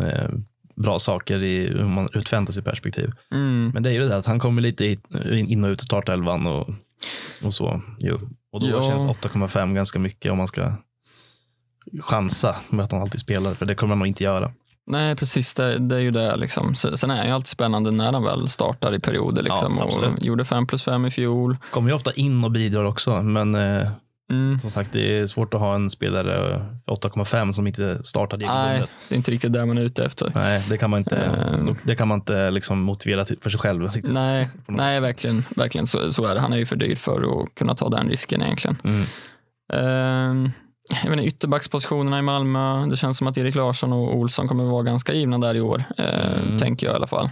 Speaker 1: eh, bra saker i, ur ett fantasyperspektiv.
Speaker 2: mm.
Speaker 1: Men det är ju det där att han kommer lite in och ut i startelvan och, och så. Jo. Och då
Speaker 2: Ja.
Speaker 1: känns 8,5 ganska mycket om man ska chansa med att han alltid spelar. För det kommer man nog inte göra.
Speaker 2: Nej, precis. Det, det är ju det. Liksom. Se- Sen är det ju alltid spännande när han väl startar i perioder. Liksom,
Speaker 1: Ja,
Speaker 2: och gjorde 5 plus 5 i fjol.
Speaker 1: Kommer ju ofta in och bidrar också. Men eh,
Speaker 2: Mm.
Speaker 1: som sagt, det är svårt att ha en spelare eh, 8,5 som inte startar
Speaker 2: Nej, det är inte riktigt det man är ute efter.
Speaker 1: Nej, det kan man inte,
Speaker 2: Ehm.
Speaker 1: det kan man inte liksom motivera för sig själv. Riktigt.
Speaker 2: Nej, nej
Speaker 1: sätt.
Speaker 2: verkligen. verkligen så, så är det. Han är ju för dyr för att kunna ta den risken egentligen.
Speaker 1: Mm.
Speaker 2: Ehm, jag inte, ytterbackspositionerna i Malmö. Det känns som att Erik Larsson och Olsson kommer vara ganska givna där i år. ehm,
Speaker 1: Mm.
Speaker 2: Tänker jag i alla fall.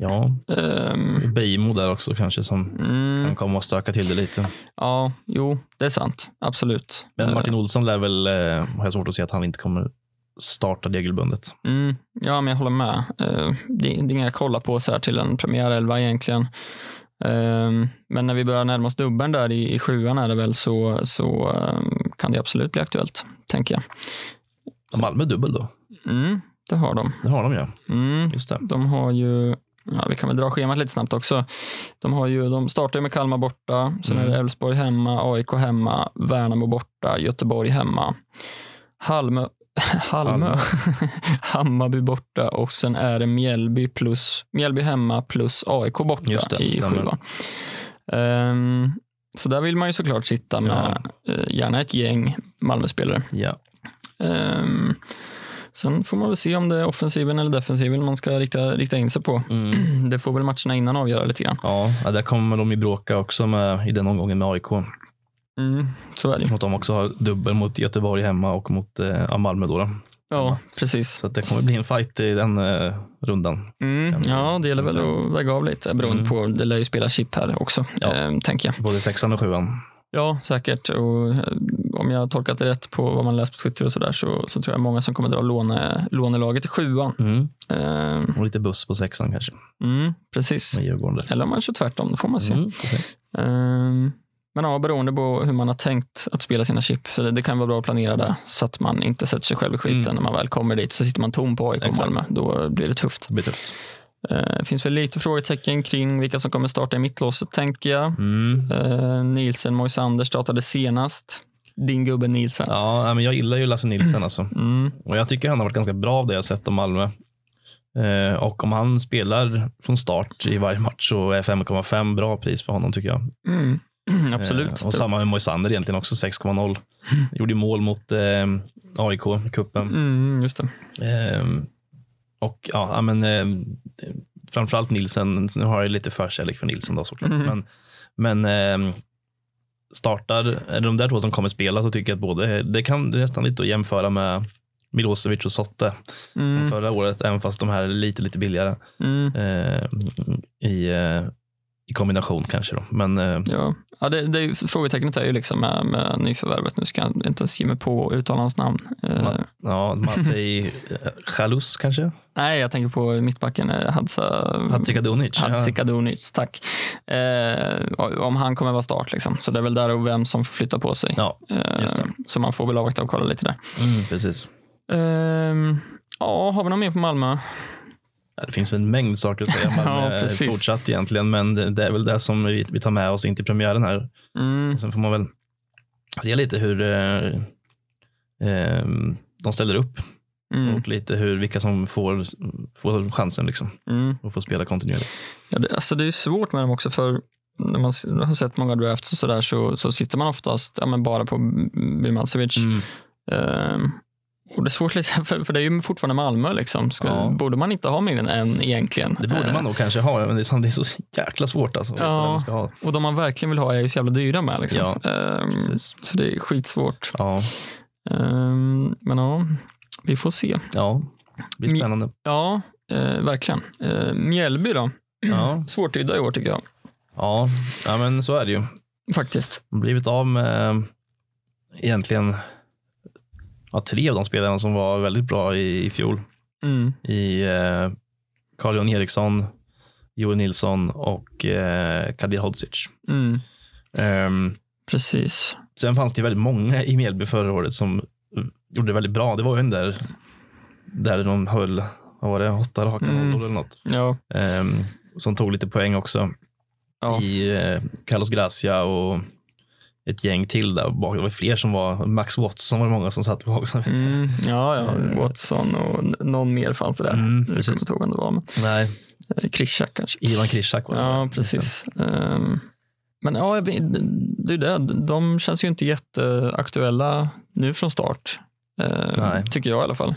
Speaker 1: Ja,
Speaker 2: Ehm,
Speaker 1: Beijmo där också kanske som
Speaker 2: mm,
Speaker 1: kan komma och stöka till det lite.
Speaker 2: ja, jo, det är sant. Absolut.
Speaker 1: Men
Speaker 2: Ehm,
Speaker 1: Martin Olsson lär väl, eh, har jag svårt att se att han inte kommer starta regelbundet.
Speaker 2: Mm, ja, men jag håller med. Eh, det, det är inga jag kollar på så här till en premiärelva egentligen. Ehm, men när vi börjar närma oss dubbeln där i, i sjuan är det väl så, så ehm, kan det absolut bli aktuellt, tänker jag.
Speaker 1: Ja, Malmö dubbel då?
Speaker 2: Mm, det har de.
Speaker 1: Det har de ja.
Speaker 2: Mm,
Speaker 1: Just det.
Speaker 2: de har ju, ja, vi kan väl dra schemat lite snabbt också. De, har ju, de startar med Kalmar borta, sen
Speaker 1: Mm.
Speaker 2: är det Elfsborg hemma, AIK hemma, Värnamo borta, Göteborg hemma. Halmö, <laughs> Halmö. <laughs> Hammarby borta och sen är det Mjällby, plus, Mjällby hemma plus AIK borta
Speaker 1: Just det,
Speaker 2: i sjuan. Ehm, så där vill man ju såklart sitta med eh, gärna ett gäng Malmöspelare.
Speaker 1: Ja.
Speaker 2: Ehm, sen får man väl se om det är offensiven eller defensiven man ska rikta, rikta in sig på.
Speaker 1: Mm. <clears throat>
Speaker 2: Det får väl matcherna innan avgöra lite grann.
Speaker 1: Ja, där kommer de ju bråka också med, i den omgången med AIK.
Speaker 2: Mm, så är det.
Speaker 1: Mot de också har dubbel mot Göteborg hemma och mot eh, ja, Malmö. Då, då.
Speaker 2: Ja, precis.
Speaker 1: Så det kommer bli en fight i den eh, rundan.
Speaker 2: Mm, ja, det gäller väl att väga av lite beroende
Speaker 1: Mm.
Speaker 2: på. Det lär ju spela chip här också,
Speaker 1: Ja.
Speaker 2: ehm, tänker jag.
Speaker 1: Både sexan och sjuan.
Speaker 2: Ja, säkert. Och eh, om jag har tolkat det rätt på vad man läst på Twitter och sådär så, så tror jag många som kommer dra låne, lånelaget i sjuan.
Speaker 1: Mm.
Speaker 2: Eh,
Speaker 1: Och lite buss på sexan kanske.
Speaker 2: mm, precis. Eller om man kör tvärtom, det får man se.
Speaker 1: Mm.
Speaker 2: Ehm, men ja, beroende på hur man har tänkt att spela sina chip. För det, det kan vara bra att planera det så att man inte sätter sig själv i skiten
Speaker 1: Mm.
Speaker 2: när man väl kommer dit. Så sitter man tom på AIK. Malmö. Då blir det tufft.
Speaker 1: Det blir tufft.
Speaker 2: Det finns väl lite frågetecken kring vilka som kommer starta i mittlåset, tänker jag.
Speaker 1: Mm.
Speaker 2: Uh, Nielsen, Moisander startade senast. Din gubbe Nielsen.
Speaker 1: Ja, men jag gillar ju Lasse Nilsson <clears throat> alltså.
Speaker 2: Mm,
Speaker 1: Och jag tycker han har varit ganska bra av det jag sett om Malmö. Eh, och om han spelar från start i varje match så är 5,5 bra pris för honom tycker jag.
Speaker 2: mm. <clears throat> Absolut.
Speaker 1: Eh, och samma med Moisander egentligen också 6,0. <clears throat> Gjorde mål mot eh, AIK i cupen.
Speaker 2: Mm, just det.
Speaker 1: Och ja, men eh, framförallt Nilsen. Nu har jag lite förkärlek för Nilsen då såklart.
Speaker 2: Mhm.
Speaker 1: Men, men eh, startar, de där två som kommer spela så tycker jag att både, det kan det är nästan lite att jämföra med Milosevic och Sotte från
Speaker 2: Mm,
Speaker 1: förra året, även fast de här är lite, lite billigare
Speaker 2: mm.
Speaker 1: eh, i, i kombination kanske. Då. Men eh,
Speaker 2: Ja, ja det, det är ju, frågetecknet är ju liksom med, med nyförvärvet. Nu ska jag inte ens ge mig på att uttala hans namn. Eh,
Speaker 1: Ma- ja, Matej Chalus kanske?
Speaker 2: nej, jag tänker på mittbacken eh, Hadza...
Speaker 1: Hadzikadunic? Ja.
Speaker 2: Hadzikadunic, tack. Eh, om han kommer vara start liksom. Så det är väl där och vem som får flytta på sig.
Speaker 1: Ja,
Speaker 2: Eh. Så man får väl avvakta och kolla lite där.
Speaker 1: mm, precis.
Speaker 2: Ehm, ja, har vi något mer på Malmö?
Speaker 1: Det finns en mängd saker att säga om <laughs>
Speaker 2: Ja, precis.
Speaker 1: fortsatt egentligen, men det, är väl det som vi, vi tar med oss in till premiären här.
Speaker 2: Mm,
Speaker 1: Sen får man väl se lite hur eh, eh, de ställer upp
Speaker 2: mm,
Speaker 1: och lite hur, vilka som får, får chansen liksom,
Speaker 2: mm.
Speaker 1: och får spela kontinuerligt.
Speaker 2: Ja, det, alltså det är svårt med dem också för när man har sett många drafts och sådär så, så sitter man oftast ja, men bara på Bimacevic.
Speaker 1: Mm.
Speaker 2: Ehm, och det är svårt, liksom, <laughs> för, för det är ju fortfarande Malmö. Liksom. Ska,
Speaker 1: Ja.
Speaker 2: Borde man inte ha mer än en egentligen?
Speaker 1: Det borde man nog kanske ha, men det är, sam- det är så jäkla svårt alltså.
Speaker 2: Ja.
Speaker 1: ha.
Speaker 2: Eh, och de man verkligen vill ha är ju så jävla dyra med. Liksom.
Speaker 1: Ja,
Speaker 2: Ehm, så det är skitsvårt.
Speaker 1: Ja,
Speaker 2: Ehm, men ja, vi får se.
Speaker 1: ja, det blir
Speaker 2: Mi-
Speaker 1: spännande.
Speaker 2: Ja, eh, verkligen. Uh, Mjällby då?
Speaker 1: Ja, <clears throat>
Speaker 2: Svårtydda i år tycker jag.
Speaker 1: ja, ja, men så är det ju.
Speaker 2: Faktiskt.
Speaker 1: blivit av med eh, egentligen ja, tre av de spelarna som var väldigt bra i, i fjol.
Speaker 2: Mm.
Speaker 1: I eh, Carl-Johan Eriksson, Joel Nilsson och eh, Kadir Hodzic.
Speaker 2: Mm.
Speaker 1: Ehm,
Speaker 2: Precis.
Speaker 1: sen fanns det väldigt många i Mjällby förra året som eh, gjorde det väldigt bra. Det var ju den där där de höll, vad var det, åtta raka
Speaker 2: Mm.
Speaker 1: nollor eller något.
Speaker 2: Ja.
Speaker 1: Ehm, som tog lite poäng också
Speaker 2: Ja.
Speaker 1: i eh, Carlos Gracia och ett gäng till där bak. Det var fler som var, Max Watson var det många som satt bak.
Speaker 2: Mm, ja, ja.
Speaker 1: Eh.
Speaker 2: Watson och någon mer fanns det där.
Speaker 1: Mm,
Speaker 2: jag kommer
Speaker 1: precis.
Speaker 2: inte ihåg vem det var. Men,
Speaker 1: Nej,
Speaker 2: eh, Krishak kanske.
Speaker 1: Ivan Krishak var det.
Speaker 2: Ja, precis. Ehm, men ja, det är det. De känns ju inte jätteaktuella nu från start.
Speaker 1: Nej.
Speaker 2: Tycker jag i alla fall.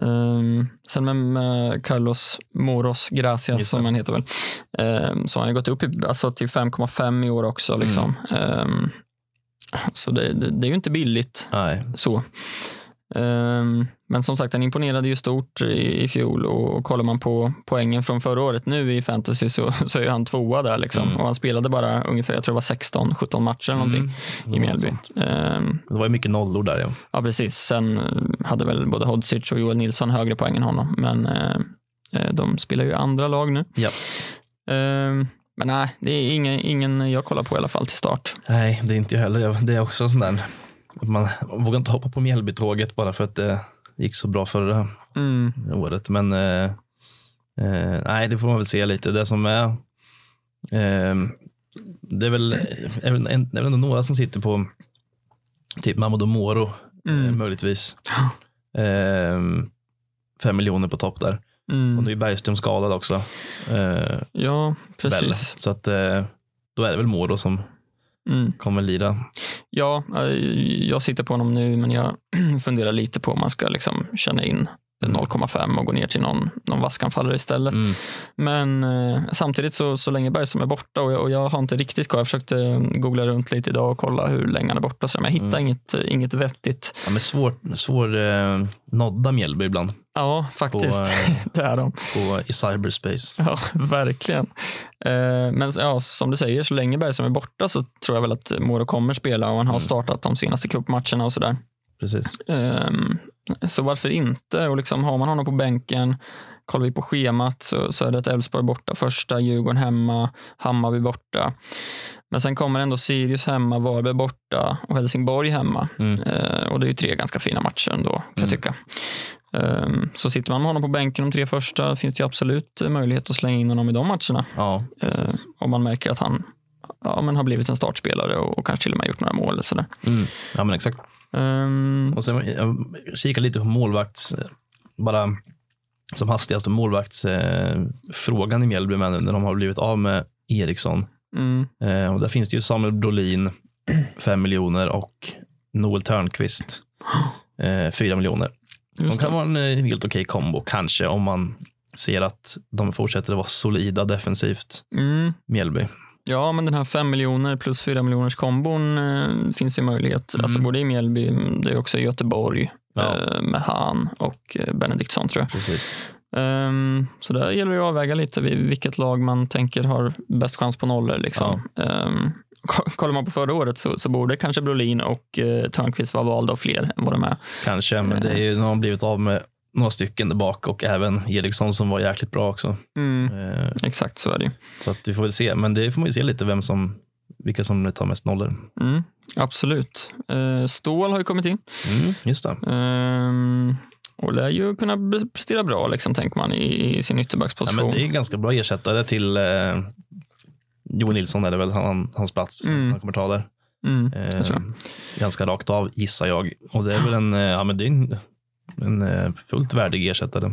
Speaker 2: Ehm, sen med, med Carlos Moros Gracias,
Speaker 1: Just
Speaker 2: som han heter väl, ehm, så har han gått upp i, alltså till 5,5 i år också.
Speaker 1: Mm.
Speaker 2: Liksom. Ehm, så det, det, det är ju inte billigt
Speaker 1: nej.
Speaker 2: så. Ehm, men som sagt, han imponerade ju stort i, i fjol och, kollar man på poängen från förra året nu i fantasy så, <laughs> så är han tvåa där. Liksom.
Speaker 1: Mm.
Speaker 2: Och han spelade bara ungefär, jag tror det var 16-17 matcher eller någonting
Speaker 1: Mm.
Speaker 2: i Mjällby. Ehm,
Speaker 1: Det var ju mycket nollor där. Ja.
Speaker 2: Ja, precis. Sen eh, hade väl både Hodzic och Joel Nilsson högre poäng än honom. Men eh, eh, de spelar ju andra lag nu.
Speaker 1: Ja.
Speaker 2: Eh, men nej, det är ingen, ingen jag kollar på i alla fall till start.
Speaker 1: Nej, det är inte jag heller. Det är också sån där, man vågar inte hoppa på Mjällbytåget bara för att det gick så bra förra
Speaker 2: Mm.
Speaker 1: året. Men eh, eh, nej, det får man väl se lite. Det som är, eh, det är väl, är väl, en, det är väl ändå några som sitter på typ Mamadou Moro, eh,
Speaker 2: Mm.
Speaker 1: möjligtvis. Eh, fem miljoner på topp där. Och
Speaker 2: Mm.
Speaker 1: nu är Bergström skadad också.
Speaker 2: Ja, precis.
Speaker 1: Så att då är det väl Moro som
Speaker 2: Mm.
Speaker 1: kommer lira.
Speaker 2: Ja, eh, jag sitter på honom nu, men jag <clears throat> funderar lite på om man ska liksom känna in 0,5 och går ner till någon, någon vaskanfallare istället.
Speaker 1: Mm.
Speaker 2: Men eh, samtidigt så, så länge Bergström är borta och jag, och jag har inte riktigt koll. Jag försökte googla runt lite idag och kolla hur länge han är borta. Så, men jag hittar
Speaker 1: Mm.
Speaker 2: inget, inget vettigt.
Speaker 1: Ja, men svår, svår eh, nodda Mjällby ibland
Speaker 2: Ja, faktiskt.
Speaker 1: På, <laughs> eh,
Speaker 2: det är de.
Speaker 1: på, i cyberspace.
Speaker 2: Ja, verkligen. Eh, men ja, som du säger, så länge Bergström är borta så tror jag väl att Moro kommer spela och han har
Speaker 1: Mm.
Speaker 2: startat de senaste cupmatcherna och sådär.
Speaker 1: Precis.
Speaker 2: Ehm, så varför inte? Och liksom, har man honom på bänken, kollar vi på schemat så, så är det Elfsborg borta första, Djurgården hemma, Hammarby borta. Men sen kommer ändå Sirius hemma, Varberg borta och Helsingborg hemma.
Speaker 1: Mm.
Speaker 2: Eh, och det är ju tre ganska fina matcher ändå, kan jag
Speaker 1: Mm.
Speaker 2: tycka. Ehm, så sitter man med honom på bänken de tre första finns det absolut möjlighet att slänga in honom i de matcherna.
Speaker 1: Ja,
Speaker 2: om man märker att han ja, men har blivit en startspelare och, och kanske till och med gjort några mål. Sådär.
Speaker 1: Mm. Ja, men exakt.
Speaker 2: Ehm,
Speaker 1: Och sen, jag kikar lite på målvakts, bara som hastigast, målvaktsfrågan eh, frågan i Mjällby med nu när de har blivit av med Eriksson.
Speaker 2: mm,
Speaker 1: Eh, och där finns det ju Samuel Brolin, <clears throat> 5 miljoner och Noel Törnqvist, <gasps> eh, 4 miljoner. De kan
Speaker 2: det.
Speaker 1: vara en eh, helt okej kombo, kanske, om man ser att de fortsätter att vara solida defensivt,
Speaker 2: Mm.
Speaker 1: Mjällby.
Speaker 2: Ja, men den här 5 miljoner plus 4 miljoners kombon eh, finns ju möjlighet.
Speaker 1: Mm.
Speaker 2: Alltså både i Mjällby, det är också i Göteborg
Speaker 1: Ja.
Speaker 2: eh, med Han och eh, Benediktsson tror jag.
Speaker 1: Precis.
Speaker 2: Ehm, så där gäller det att avväga lite vilket lag man tänker har bäst chans på nollor. Liksom. Ehm, <laughs> ko- kollar man på förra året så, så borde kanske Brolin och eh, Törnqvist vara valda av fler än vad de är.
Speaker 1: Kanske, men det är ju, nu har de blivit av med några stycken där bak och även Eriksson som var jäkligt bra också. Eh,
Speaker 2: Exakt så är det.
Speaker 1: Så att vi får väl se, men det får man ju se lite vem som, vilka som tar mest nollor.
Speaker 2: Mm, absolut. Uh, Stål har ju kommit in.
Speaker 1: Mm, just det.
Speaker 2: Ehm, och lär ju kunna prestera bra, liksom, tänker man, i, i sin
Speaker 1: Ja,
Speaker 2: ytterbacksposition.
Speaker 1: men det är ganska bra ersättare till eh, Johan Nilsson, är det väl han, hans plats.
Speaker 2: Mm.
Speaker 1: Han kommer ta där.
Speaker 2: Mm,
Speaker 1: Eh, ganska rakt av, gissar jag. Och det är väl en, eh, ja, men det är en, en eh, fullt värdig ersättare.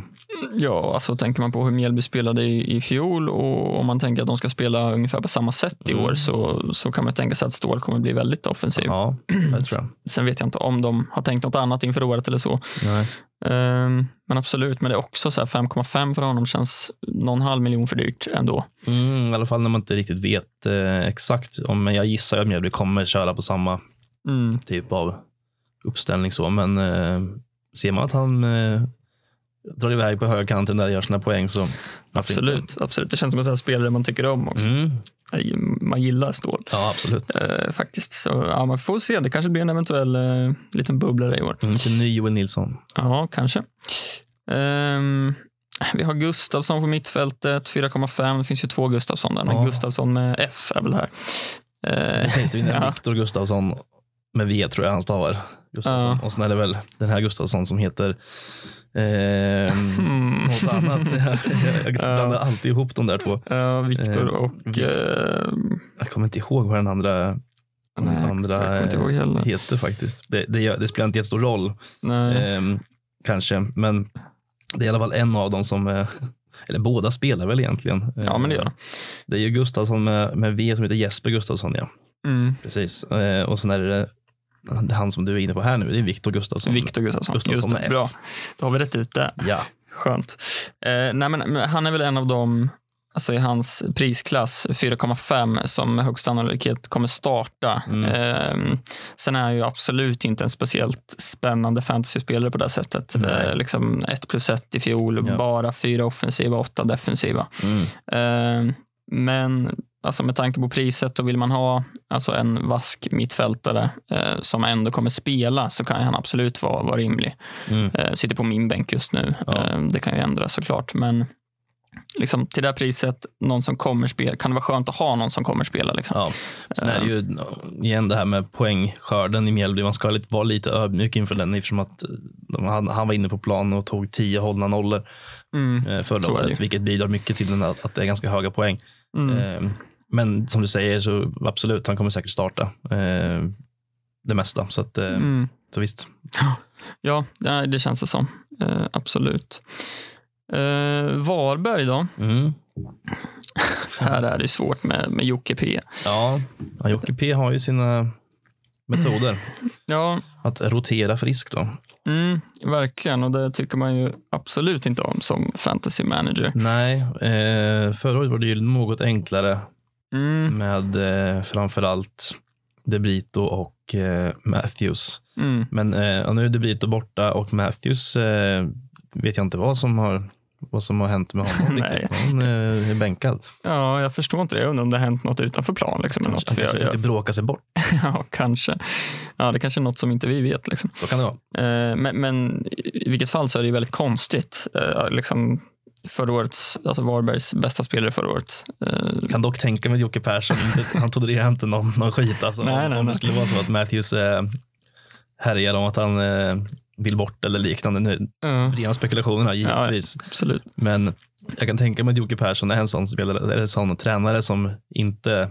Speaker 2: Ja, alltså tänker man på hur Mjällby spelade i, i fjol och om man tänker att de ska spela ungefär på samma sätt i
Speaker 1: Mm.
Speaker 2: år så, så kan man tänka sig att Stål kommer bli väldigt offensiv.
Speaker 1: Ja, det tror jag. <clears throat>
Speaker 2: Sen vet jag inte om de har tänkt något annat inför året eller så.
Speaker 1: Nej.
Speaker 2: Ehm, men absolut, men det är också så här 5,5 för honom känns någon halv miljon för dyrt ändå.
Speaker 1: Mm, I alla fall när man inte riktigt vet eh, exakt. Om, jag gissar att Mjällby kommer köra på samma
Speaker 2: Mm.
Speaker 1: typ av uppställning så, men eh, ser man att han eh, drar iväg på högerkanten där och gör sina poäng så varför inte?
Speaker 2: Absolut, absolut. Det känns som en sån spelare man tycker om också.
Speaker 1: Mm,
Speaker 2: Man gillar Stål.
Speaker 1: ja, absolut.
Speaker 2: Eh, faktiskt. Så ja, man får se. Det kanske blir en eventuell eh, liten bubblare i år.
Speaker 1: Mm, till ny Joel Nilsson.
Speaker 2: Ja, kanske. Ehm, vi har Gustavsson på mittfältet, 4,5. Det finns ju två Gustavsson där, men
Speaker 1: Ja.
Speaker 2: Gustavsson med F är väl här. Eh,
Speaker 1: Det finns det ju
Speaker 2: ja.
Speaker 1: Viktor Gustafsson med V tror jag han stavar. Gustafsson.
Speaker 2: Ja.
Speaker 1: Och sen är det väl den här Gustafsson som heter eh, <laughs> något annat. <laughs> Jag, blandar alltid ihop de där två.
Speaker 2: Ja, Viktor
Speaker 1: Eh,
Speaker 2: och... Ehm,
Speaker 1: Jag kommer inte ihåg vad den andra, den
Speaker 2: nej,
Speaker 1: andra eh, heter faktiskt. Det, det, det spelar inte jättestor roll. Ehm, kanske, men det är i alla fall en av dem som, eh, eller båda spelar väl egentligen.
Speaker 2: Ja, men det gör de.
Speaker 1: Det är ju Gustafsson med, med V som heter Jesper Gustafsson, ja.
Speaker 2: Mm.
Speaker 1: Precis. Eh, och sen är det han som du är inne på här nu, det är Viktor Gustafsson.
Speaker 2: Viktor Gustafsson.
Speaker 1: Gustafsson
Speaker 2: Just det, bra. Då har vi rätt ut det.
Speaker 1: Ja,
Speaker 2: Skönt. Eh, nej, men, han är väl en av dem alltså i hans prisklass 4,5 som med högsta sannolikhet kommer starta.
Speaker 1: Mm.
Speaker 2: Eh, sen är han ju absolut inte en speciellt spännande fantasyspelare på det sättet. Eh, liksom 1 plus 1 i fjol,
Speaker 1: Ja.
Speaker 2: bara fyra offensiva, åtta defensiva.
Speaker 1: mm.
Speaker 2: Eh, men alltså med tanke på priset, då vill man ha alltså en vask mittfältare eh, som ändå kommer spela så kan han absolut vara, vara rimlig.
Speaker 1: Mm.
Speaker 2: Eh, sitter på min bänk just nu.
Speaker 1: Ja.
Speaker 2: Eh, det kan ju ändras såklart, men liksom, till det här priset, någon som kommer spela, kan det vara skönt att ha någon som kommer spela. Liksom.
Speaker 1: ja. Sen är det ju igen det här med poängskörden i Mjällby. Man ska vara lite ödmjuk inför den eftersom att de, han, han var inne på plan och tog tio hållna nollor
Speaker 2: Mm.
Speaker 1: eh, förra året, vilket bidrar mycket till den, att, att det är ganska höga poäng.
Speaker 2: Mm.
Speaker 1: Men som du säger så absolut, han kommer säkert starta eh, det mesta. Så, att, eh,
Speaker 2: Mm.
Speaker 1: så visst.
Speaker 2: Ja, ja, det känns det som. Eh, absolut. Eh, Varberg då?
Speaker 1: Mm.
Speaker 2: Här är det svårt med, med Jocke P.
Speaker 1: Ja, ja Jocke P har ju sina metoder.
Speaker 2: Ja,
Speaker 1: Att rotera frisk då.
Speaker 2: mm, verkligen. Och det tycker man ju absolut inte om som fantasy manager.
Speaker 1: Nej, eh, förra året var det ju något enklare
Speaker 2: Mm,
Speaker 1: med eh, framförallt Debrito och eh, Matthews.
Speaker 2: mm.
Speaker 1: Men eh, nu är Debrito borta och Matthews eh, vet jag inte vad som har, vad som har hänt med honom <laughs> riktigt. Han eh, är bänkad.
Speaker 2: Ja, jag förstår inte det. Jag undrar om det har hänt nått utanför plan. Liksom,
Speaker 1: Han
Speaker 2: något. För
Speaker 1: kanske
Speaker 2: jag,
Speaker 1: inte
Speaker 2: jag,
Speaker 1: bråkar sig bort. <laughs>
Speaker 2: ja, kanske. Ja, det kanske är något som inte vi vet. Liksom.
Speaker 1: Så kan det vara.
Speaker 2: Eh, men, men i vilket fall så är det ju väldigt konstigt. Eh, liksom förra årets, alltså Varbergs bästa spelare förra året. Eh,
Speaker 1: Kan dock tänka mig att Jocke Persson, inte, han tolererar inte någon, någon skit. Alltså,
Speaker 2: Nej, nej,
Speaker 1: om det skulle vara så att Matthews eh, härjar om att han eh, vill bort eller liknande. Nu,
Speaker 2: ja,
Speaker 1: rena spekulationerna givetvis.
Speaker 2: absolut.
Speaker 1: Men jag kan tänka mig att Jocke Persson är en sån, spelare, eller en sån tränare som inte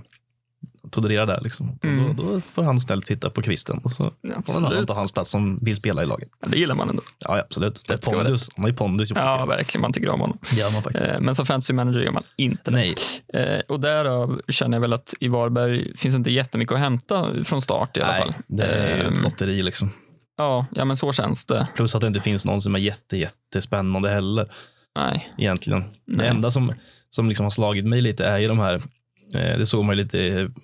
Speaker 1: tolererar det. Liksom.
Speaker 2: Mm.
Speaker 1: Då, då får han stället titta på kvisten och så får någon annan
Speaker 2: Absolut.
Speaker 1: ta hans plats som vill spela i laget.
Speaker 2: Ja, det gillar man ändå.
Speaker 1: Ja, ja, absolut. Det är pondus. Han har ju pondus.
Speaker 2: Ja, verkligen. Man tycker om honom.
Speaker 1: Det gör man faktiskt.
Speaker 2: Eh, men som fantasy manager gör man inte det.
Speaker 1: Nej,
Speaker 2: Eh, och därav känner jag väl att i Varberg finns inte jättemycket att hämta från start i alla
Speaker 1: nej
Speaker 2: fall.
Speaker 1: det är
Speaker 2: Ehm,
Speaker 1: ett lotteri liksom.
Speaker 2: Ja, ja, men så känns det.
Speaker 1: Plus att det inte finns någon som är jätte, jättespännande heller.
Speaker 2: Nej.
Speaker 1: egentligen. Det
Speaker 2: Nej.
Speaker 1: enda som, som liksom har slagit mig lite är ju de här, det såg man ju lite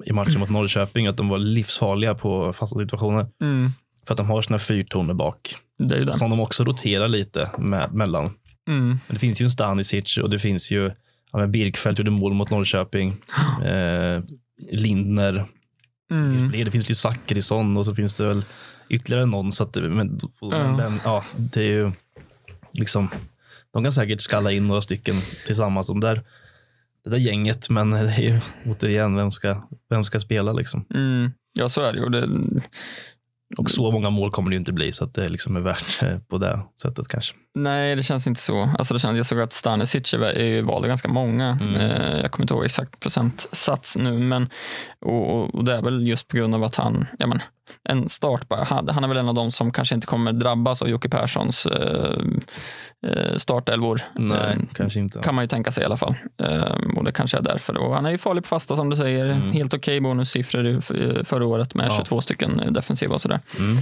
Speaker 1: i, matchen mot Norrköping, att de var livsfarliga på fasta situationer.
Speaker 2: Mm.
Speaker 1: För att de har sina fyrtoner bak,
Speaker 2: Det det.
Speaker 1: som de också roterar lite med, mellan.
Speaker 2: Mm.
Speaker 1: Men det finns ju en Stanisic och det finns ju, ja, Birkfeldt gjorde mål mot Norrköping. <gasps> Eh, Lindner, det finns
Speaker 2: Mm.
Speaker 1: fler, det finns ju Zachrisson och så finns det väl ytterligare någon. Så att, men,
Speaker 2: Ja.
Speaker 1: men, ja, det är ju liksom, de kan säkert skalla in några stycken tillsammans. De där, det där gänget, men det är ju återigen, vem ska, vem ska spela liksom?
Speaker 2: Mm. Ja, så är det ju. Det,
Speaker 1: Och så många mål kommer det ju inte bli så att det liksom är värt eh, på det sättet kanske.
Speaker 2: Nej, det känns inte så. Alltså, det känns, jag såg att Stanisic är- är ju valde ganska många.
Speaker 1: Mm.
Speaker 2: Eh, jag kommer inte ihåg exakt procentsats nu, men och, och- det är väl just på grund av att han, ja men, en start bara. Han, han är väl en av de som kanske inte kommer drabbas av Jocke Perssons eh, eh, startelvor.
Speaker 1: Nej,
Speaker 2: Eh,
Speaker 1: kanske inte.
Speaker 2: kan man ju tänka sig i alla fall. Ehm, och det kanske är därför. Och han är ju farlig på fasta som du säger.
Speaker 1: Mm.
Speaker 2: Helt okej bonussiffror i- f- förra året med
Speaker 1: Ja.
Speaker 2: 22 stycken eh, defensiva och sådär.
Speaker 1: Mm,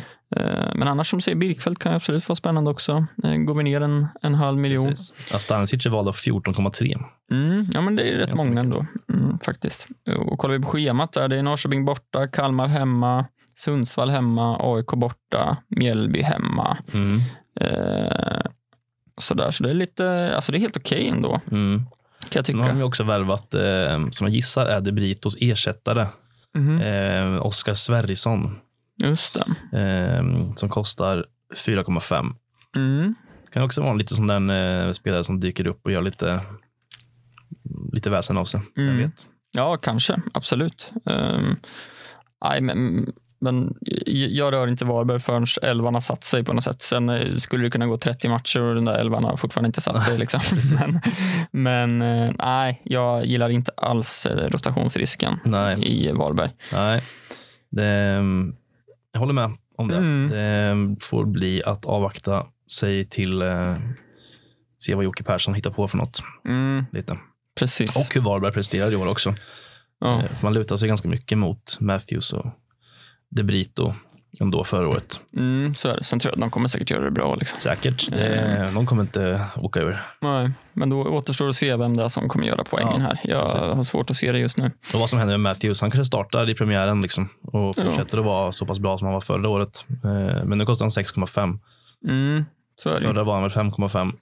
Speaker 2: men annars som säger, Birkfeldt kan ju absolut vara spännande också. Ehm, går vi ner en, en halv miljon.
Speaker 1: precis. Ja, Stanisic är vald av 14,3.
Speaker 2: Mm, ja, men det är rätt
Speaker 1: Ganska
Speaker 2: många
Speaker 1: mycket.
Speaker 2: ändå. Mm, faktiskt. Och kollar vi på schemat där, det är Norrköping borta, Kalmar hemma, Sundsvall hemma, AIK borta, Mjällby hemma.
Speaker 1: Mm,
Speaker 2: Ehm, sådär, så det är lite, alltså det är helt okej ändå,
Speaker 1: mm.
Speaker 2: kan jag
Speaker 1: Sen har de
Speaker 2: tycka.
Speaker 1: också värvat, eh, som jag gissar är Debritos ersättare,
Speaker 2: Mhm,
Speaker 1: eh, Oskar Sverrisson,
Speaker 2: Just det.
Speaker 1: eh, som kostar 4,5.
Speaker 2: Mm.
Speaker 1: Kan också vara lite sån där eh, spelare som dyker upp och gör lite, lite väsen av sig.
Speaker 2: Mm.
Speaker 1: Jag vet.
Speaker 2: Ja, kanske. Absolut. Um, men, men jag rör inte Varberg förrän elvan har satt sig på något sätt. Sen eh, skulle det kunna gå 30 matcher och den där elvan har fortfarande inte satt sig. Liksom. <laughs> men men eh, nej, jag gillar inte alls eh, rotationsrisken
Speaker 1: Nej.
Speaker 2: i Varberg.
Speaker 1: Nej, det, jag håller med om det.
Speaker 2: Mm.
Speaker 1: Det får bli att avvakta sig till eh, se vad Jocke Persson hittar på för något.
Speaker 2: Mm,
Speaker 1: Lite.
Speaker 2: precis.
Speaker 1: Och hur Varberg presterar i år också.
Speaker 2: ja.
Speaker 1: Eh, Man lutar sig ganska mycket mot Matthews och De Brito ändå förra året.
Speaker 2: mm, så är det. Sen tror jag att de kommer säkert göra det bra. Liksom.
Speaker 1: Säkert. Det,
Speaker 2: Mm.
Speaker 1: De kommer inte åka ur.
Speaker 2: Nej, men då återstår att se vem det är som kommer göra poängen
Speaker 1: Ja,
Speaker 2: här. Jag
Speaker 1: precis.
Speaker 2: har svårt att se det just nu.
Speaker 1: Och vad som händer med Matthews, han kanske startar i premiären liksom, och
Speaker 2: Ja.
Speaker 1: fortsätter att vara så pass bra som han var förra året. Eh, Men nu kostar han 6,5.
Speaker 2: Mm, så är det.
Speaker 1: Förra var han väl 5,5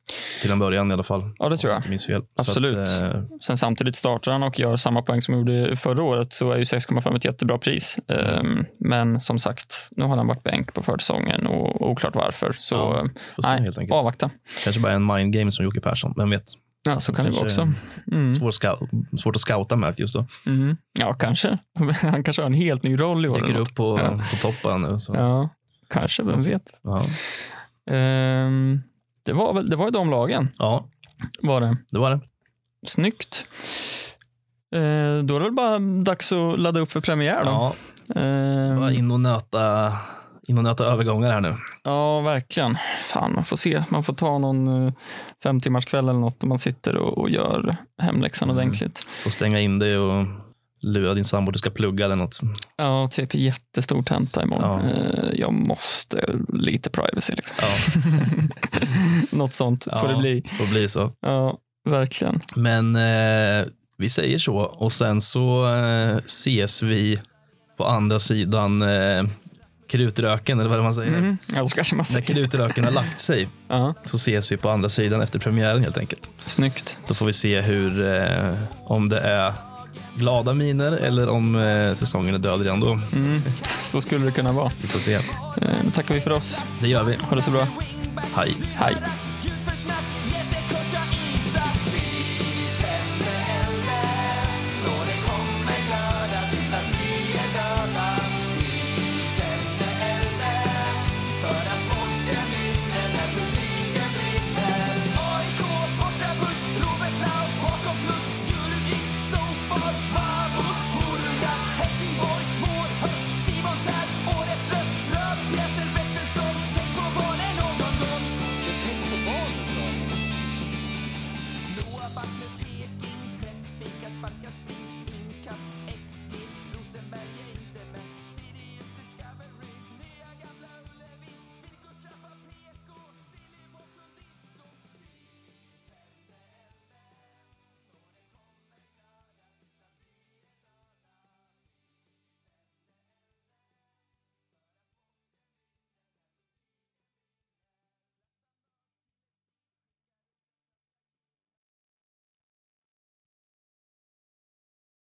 Speaker 1: till en början i alla fall.
Speaker 2: Ja, det tror jag.
Speaker 1: minns fel.
Speaker 2: Absolut.
Speaker 1: Så att, eh,
Speaker 2: Sen samtidigt startar han och gör samma poäng som han gjorde förra året så är ju 6,5 ett jättebra pris. Ehm, Men som sagt, nu har han varit bänk på försäsongen och oklart varför. Så
Speaker 1: Ja,
Speaker 2: eh, nej,
Speaker 1: helt enkelt.
Speaker 2: avvakta.
Speaker 1: Kanske bara en mind game som Jocke Persson, vem vet.
Speaker 2: Ja, så kan det vara också. Mm.
Speaker 1: Svår scou- svårt att scouta Matthews då.
Speaker 2: Mm. Ja, kanske. <laughs> Han kanske har en helt ny roll i år.
Speaker 1: Dyker upp på,
Speaker 2: Ja.
Speaker 1: på topp bara nu. Så.
Speaker 2: Ja, kanske. Vem vet.
Speaker 1: Ja.
Speaker 2: Ehm, det, var det var ju de lagen,
Speaker 1: ja,
Speaker 2: var det.
Speaker 1: det var det.
Speaker 2: Snyggt. Eh, då är det väl bara dags att ladda upp för premiär då.
Speaker 1: Ja,
Speaker 2: Ehm,
Speaker 1: bara in och nöta, in och nöta övergångar här nu.
Speaker 2: Ja, verkligen. Fan, man får se. Man får ta någon eh, fem timmars kväll eller något och man sitter och, och gör hemläxan
Speaker 1: Mm.
Speaker 2: ordentligt.
Speaker 1: Och stänga in det och lura din sambo, du ska plugga eller något.
Speaker 2: Ja, typ jättestor tenta imorgon. Eh, Jag måste lite privacy. Liksom.
Speaker 1: Ja, <laughs>
Speaker 2: Något sånt
Speaker 1: ja,
Speaker 2: får det bli.
Speaker 1: Får bli så.
Speaker 2: Ja, verkligen.
Speaker 1: Men eh, vi säger så och sen så eh, ses vi på andra sidan eh, krutröken, eller vad det man säger.
Speaker 2: Mm. Ja, så kanske man
Speaker 1: När
Speaker 2: säger.
Speaker 1: krutröken har lagt sig
Speaker 2: Ja,
Speaker 1: så ses vi på andra sidan efter premiären helt enkelt.
Speaker 2: snyggt.
Speaker 1: Så får vi se hur, eh, om det är glada miner eller om eh, säsongen är död redan då.
Speaker 2: Mm. Så skulle det kunna vara.
Speaker 1: Vi får se.
Speaker 2: Eh, tackar vi för oss.
Speaker 1: Det gör vi.
Speaker 2: Ha det så bra.
Speaker 1: Hej.
Speaker 2: Hej.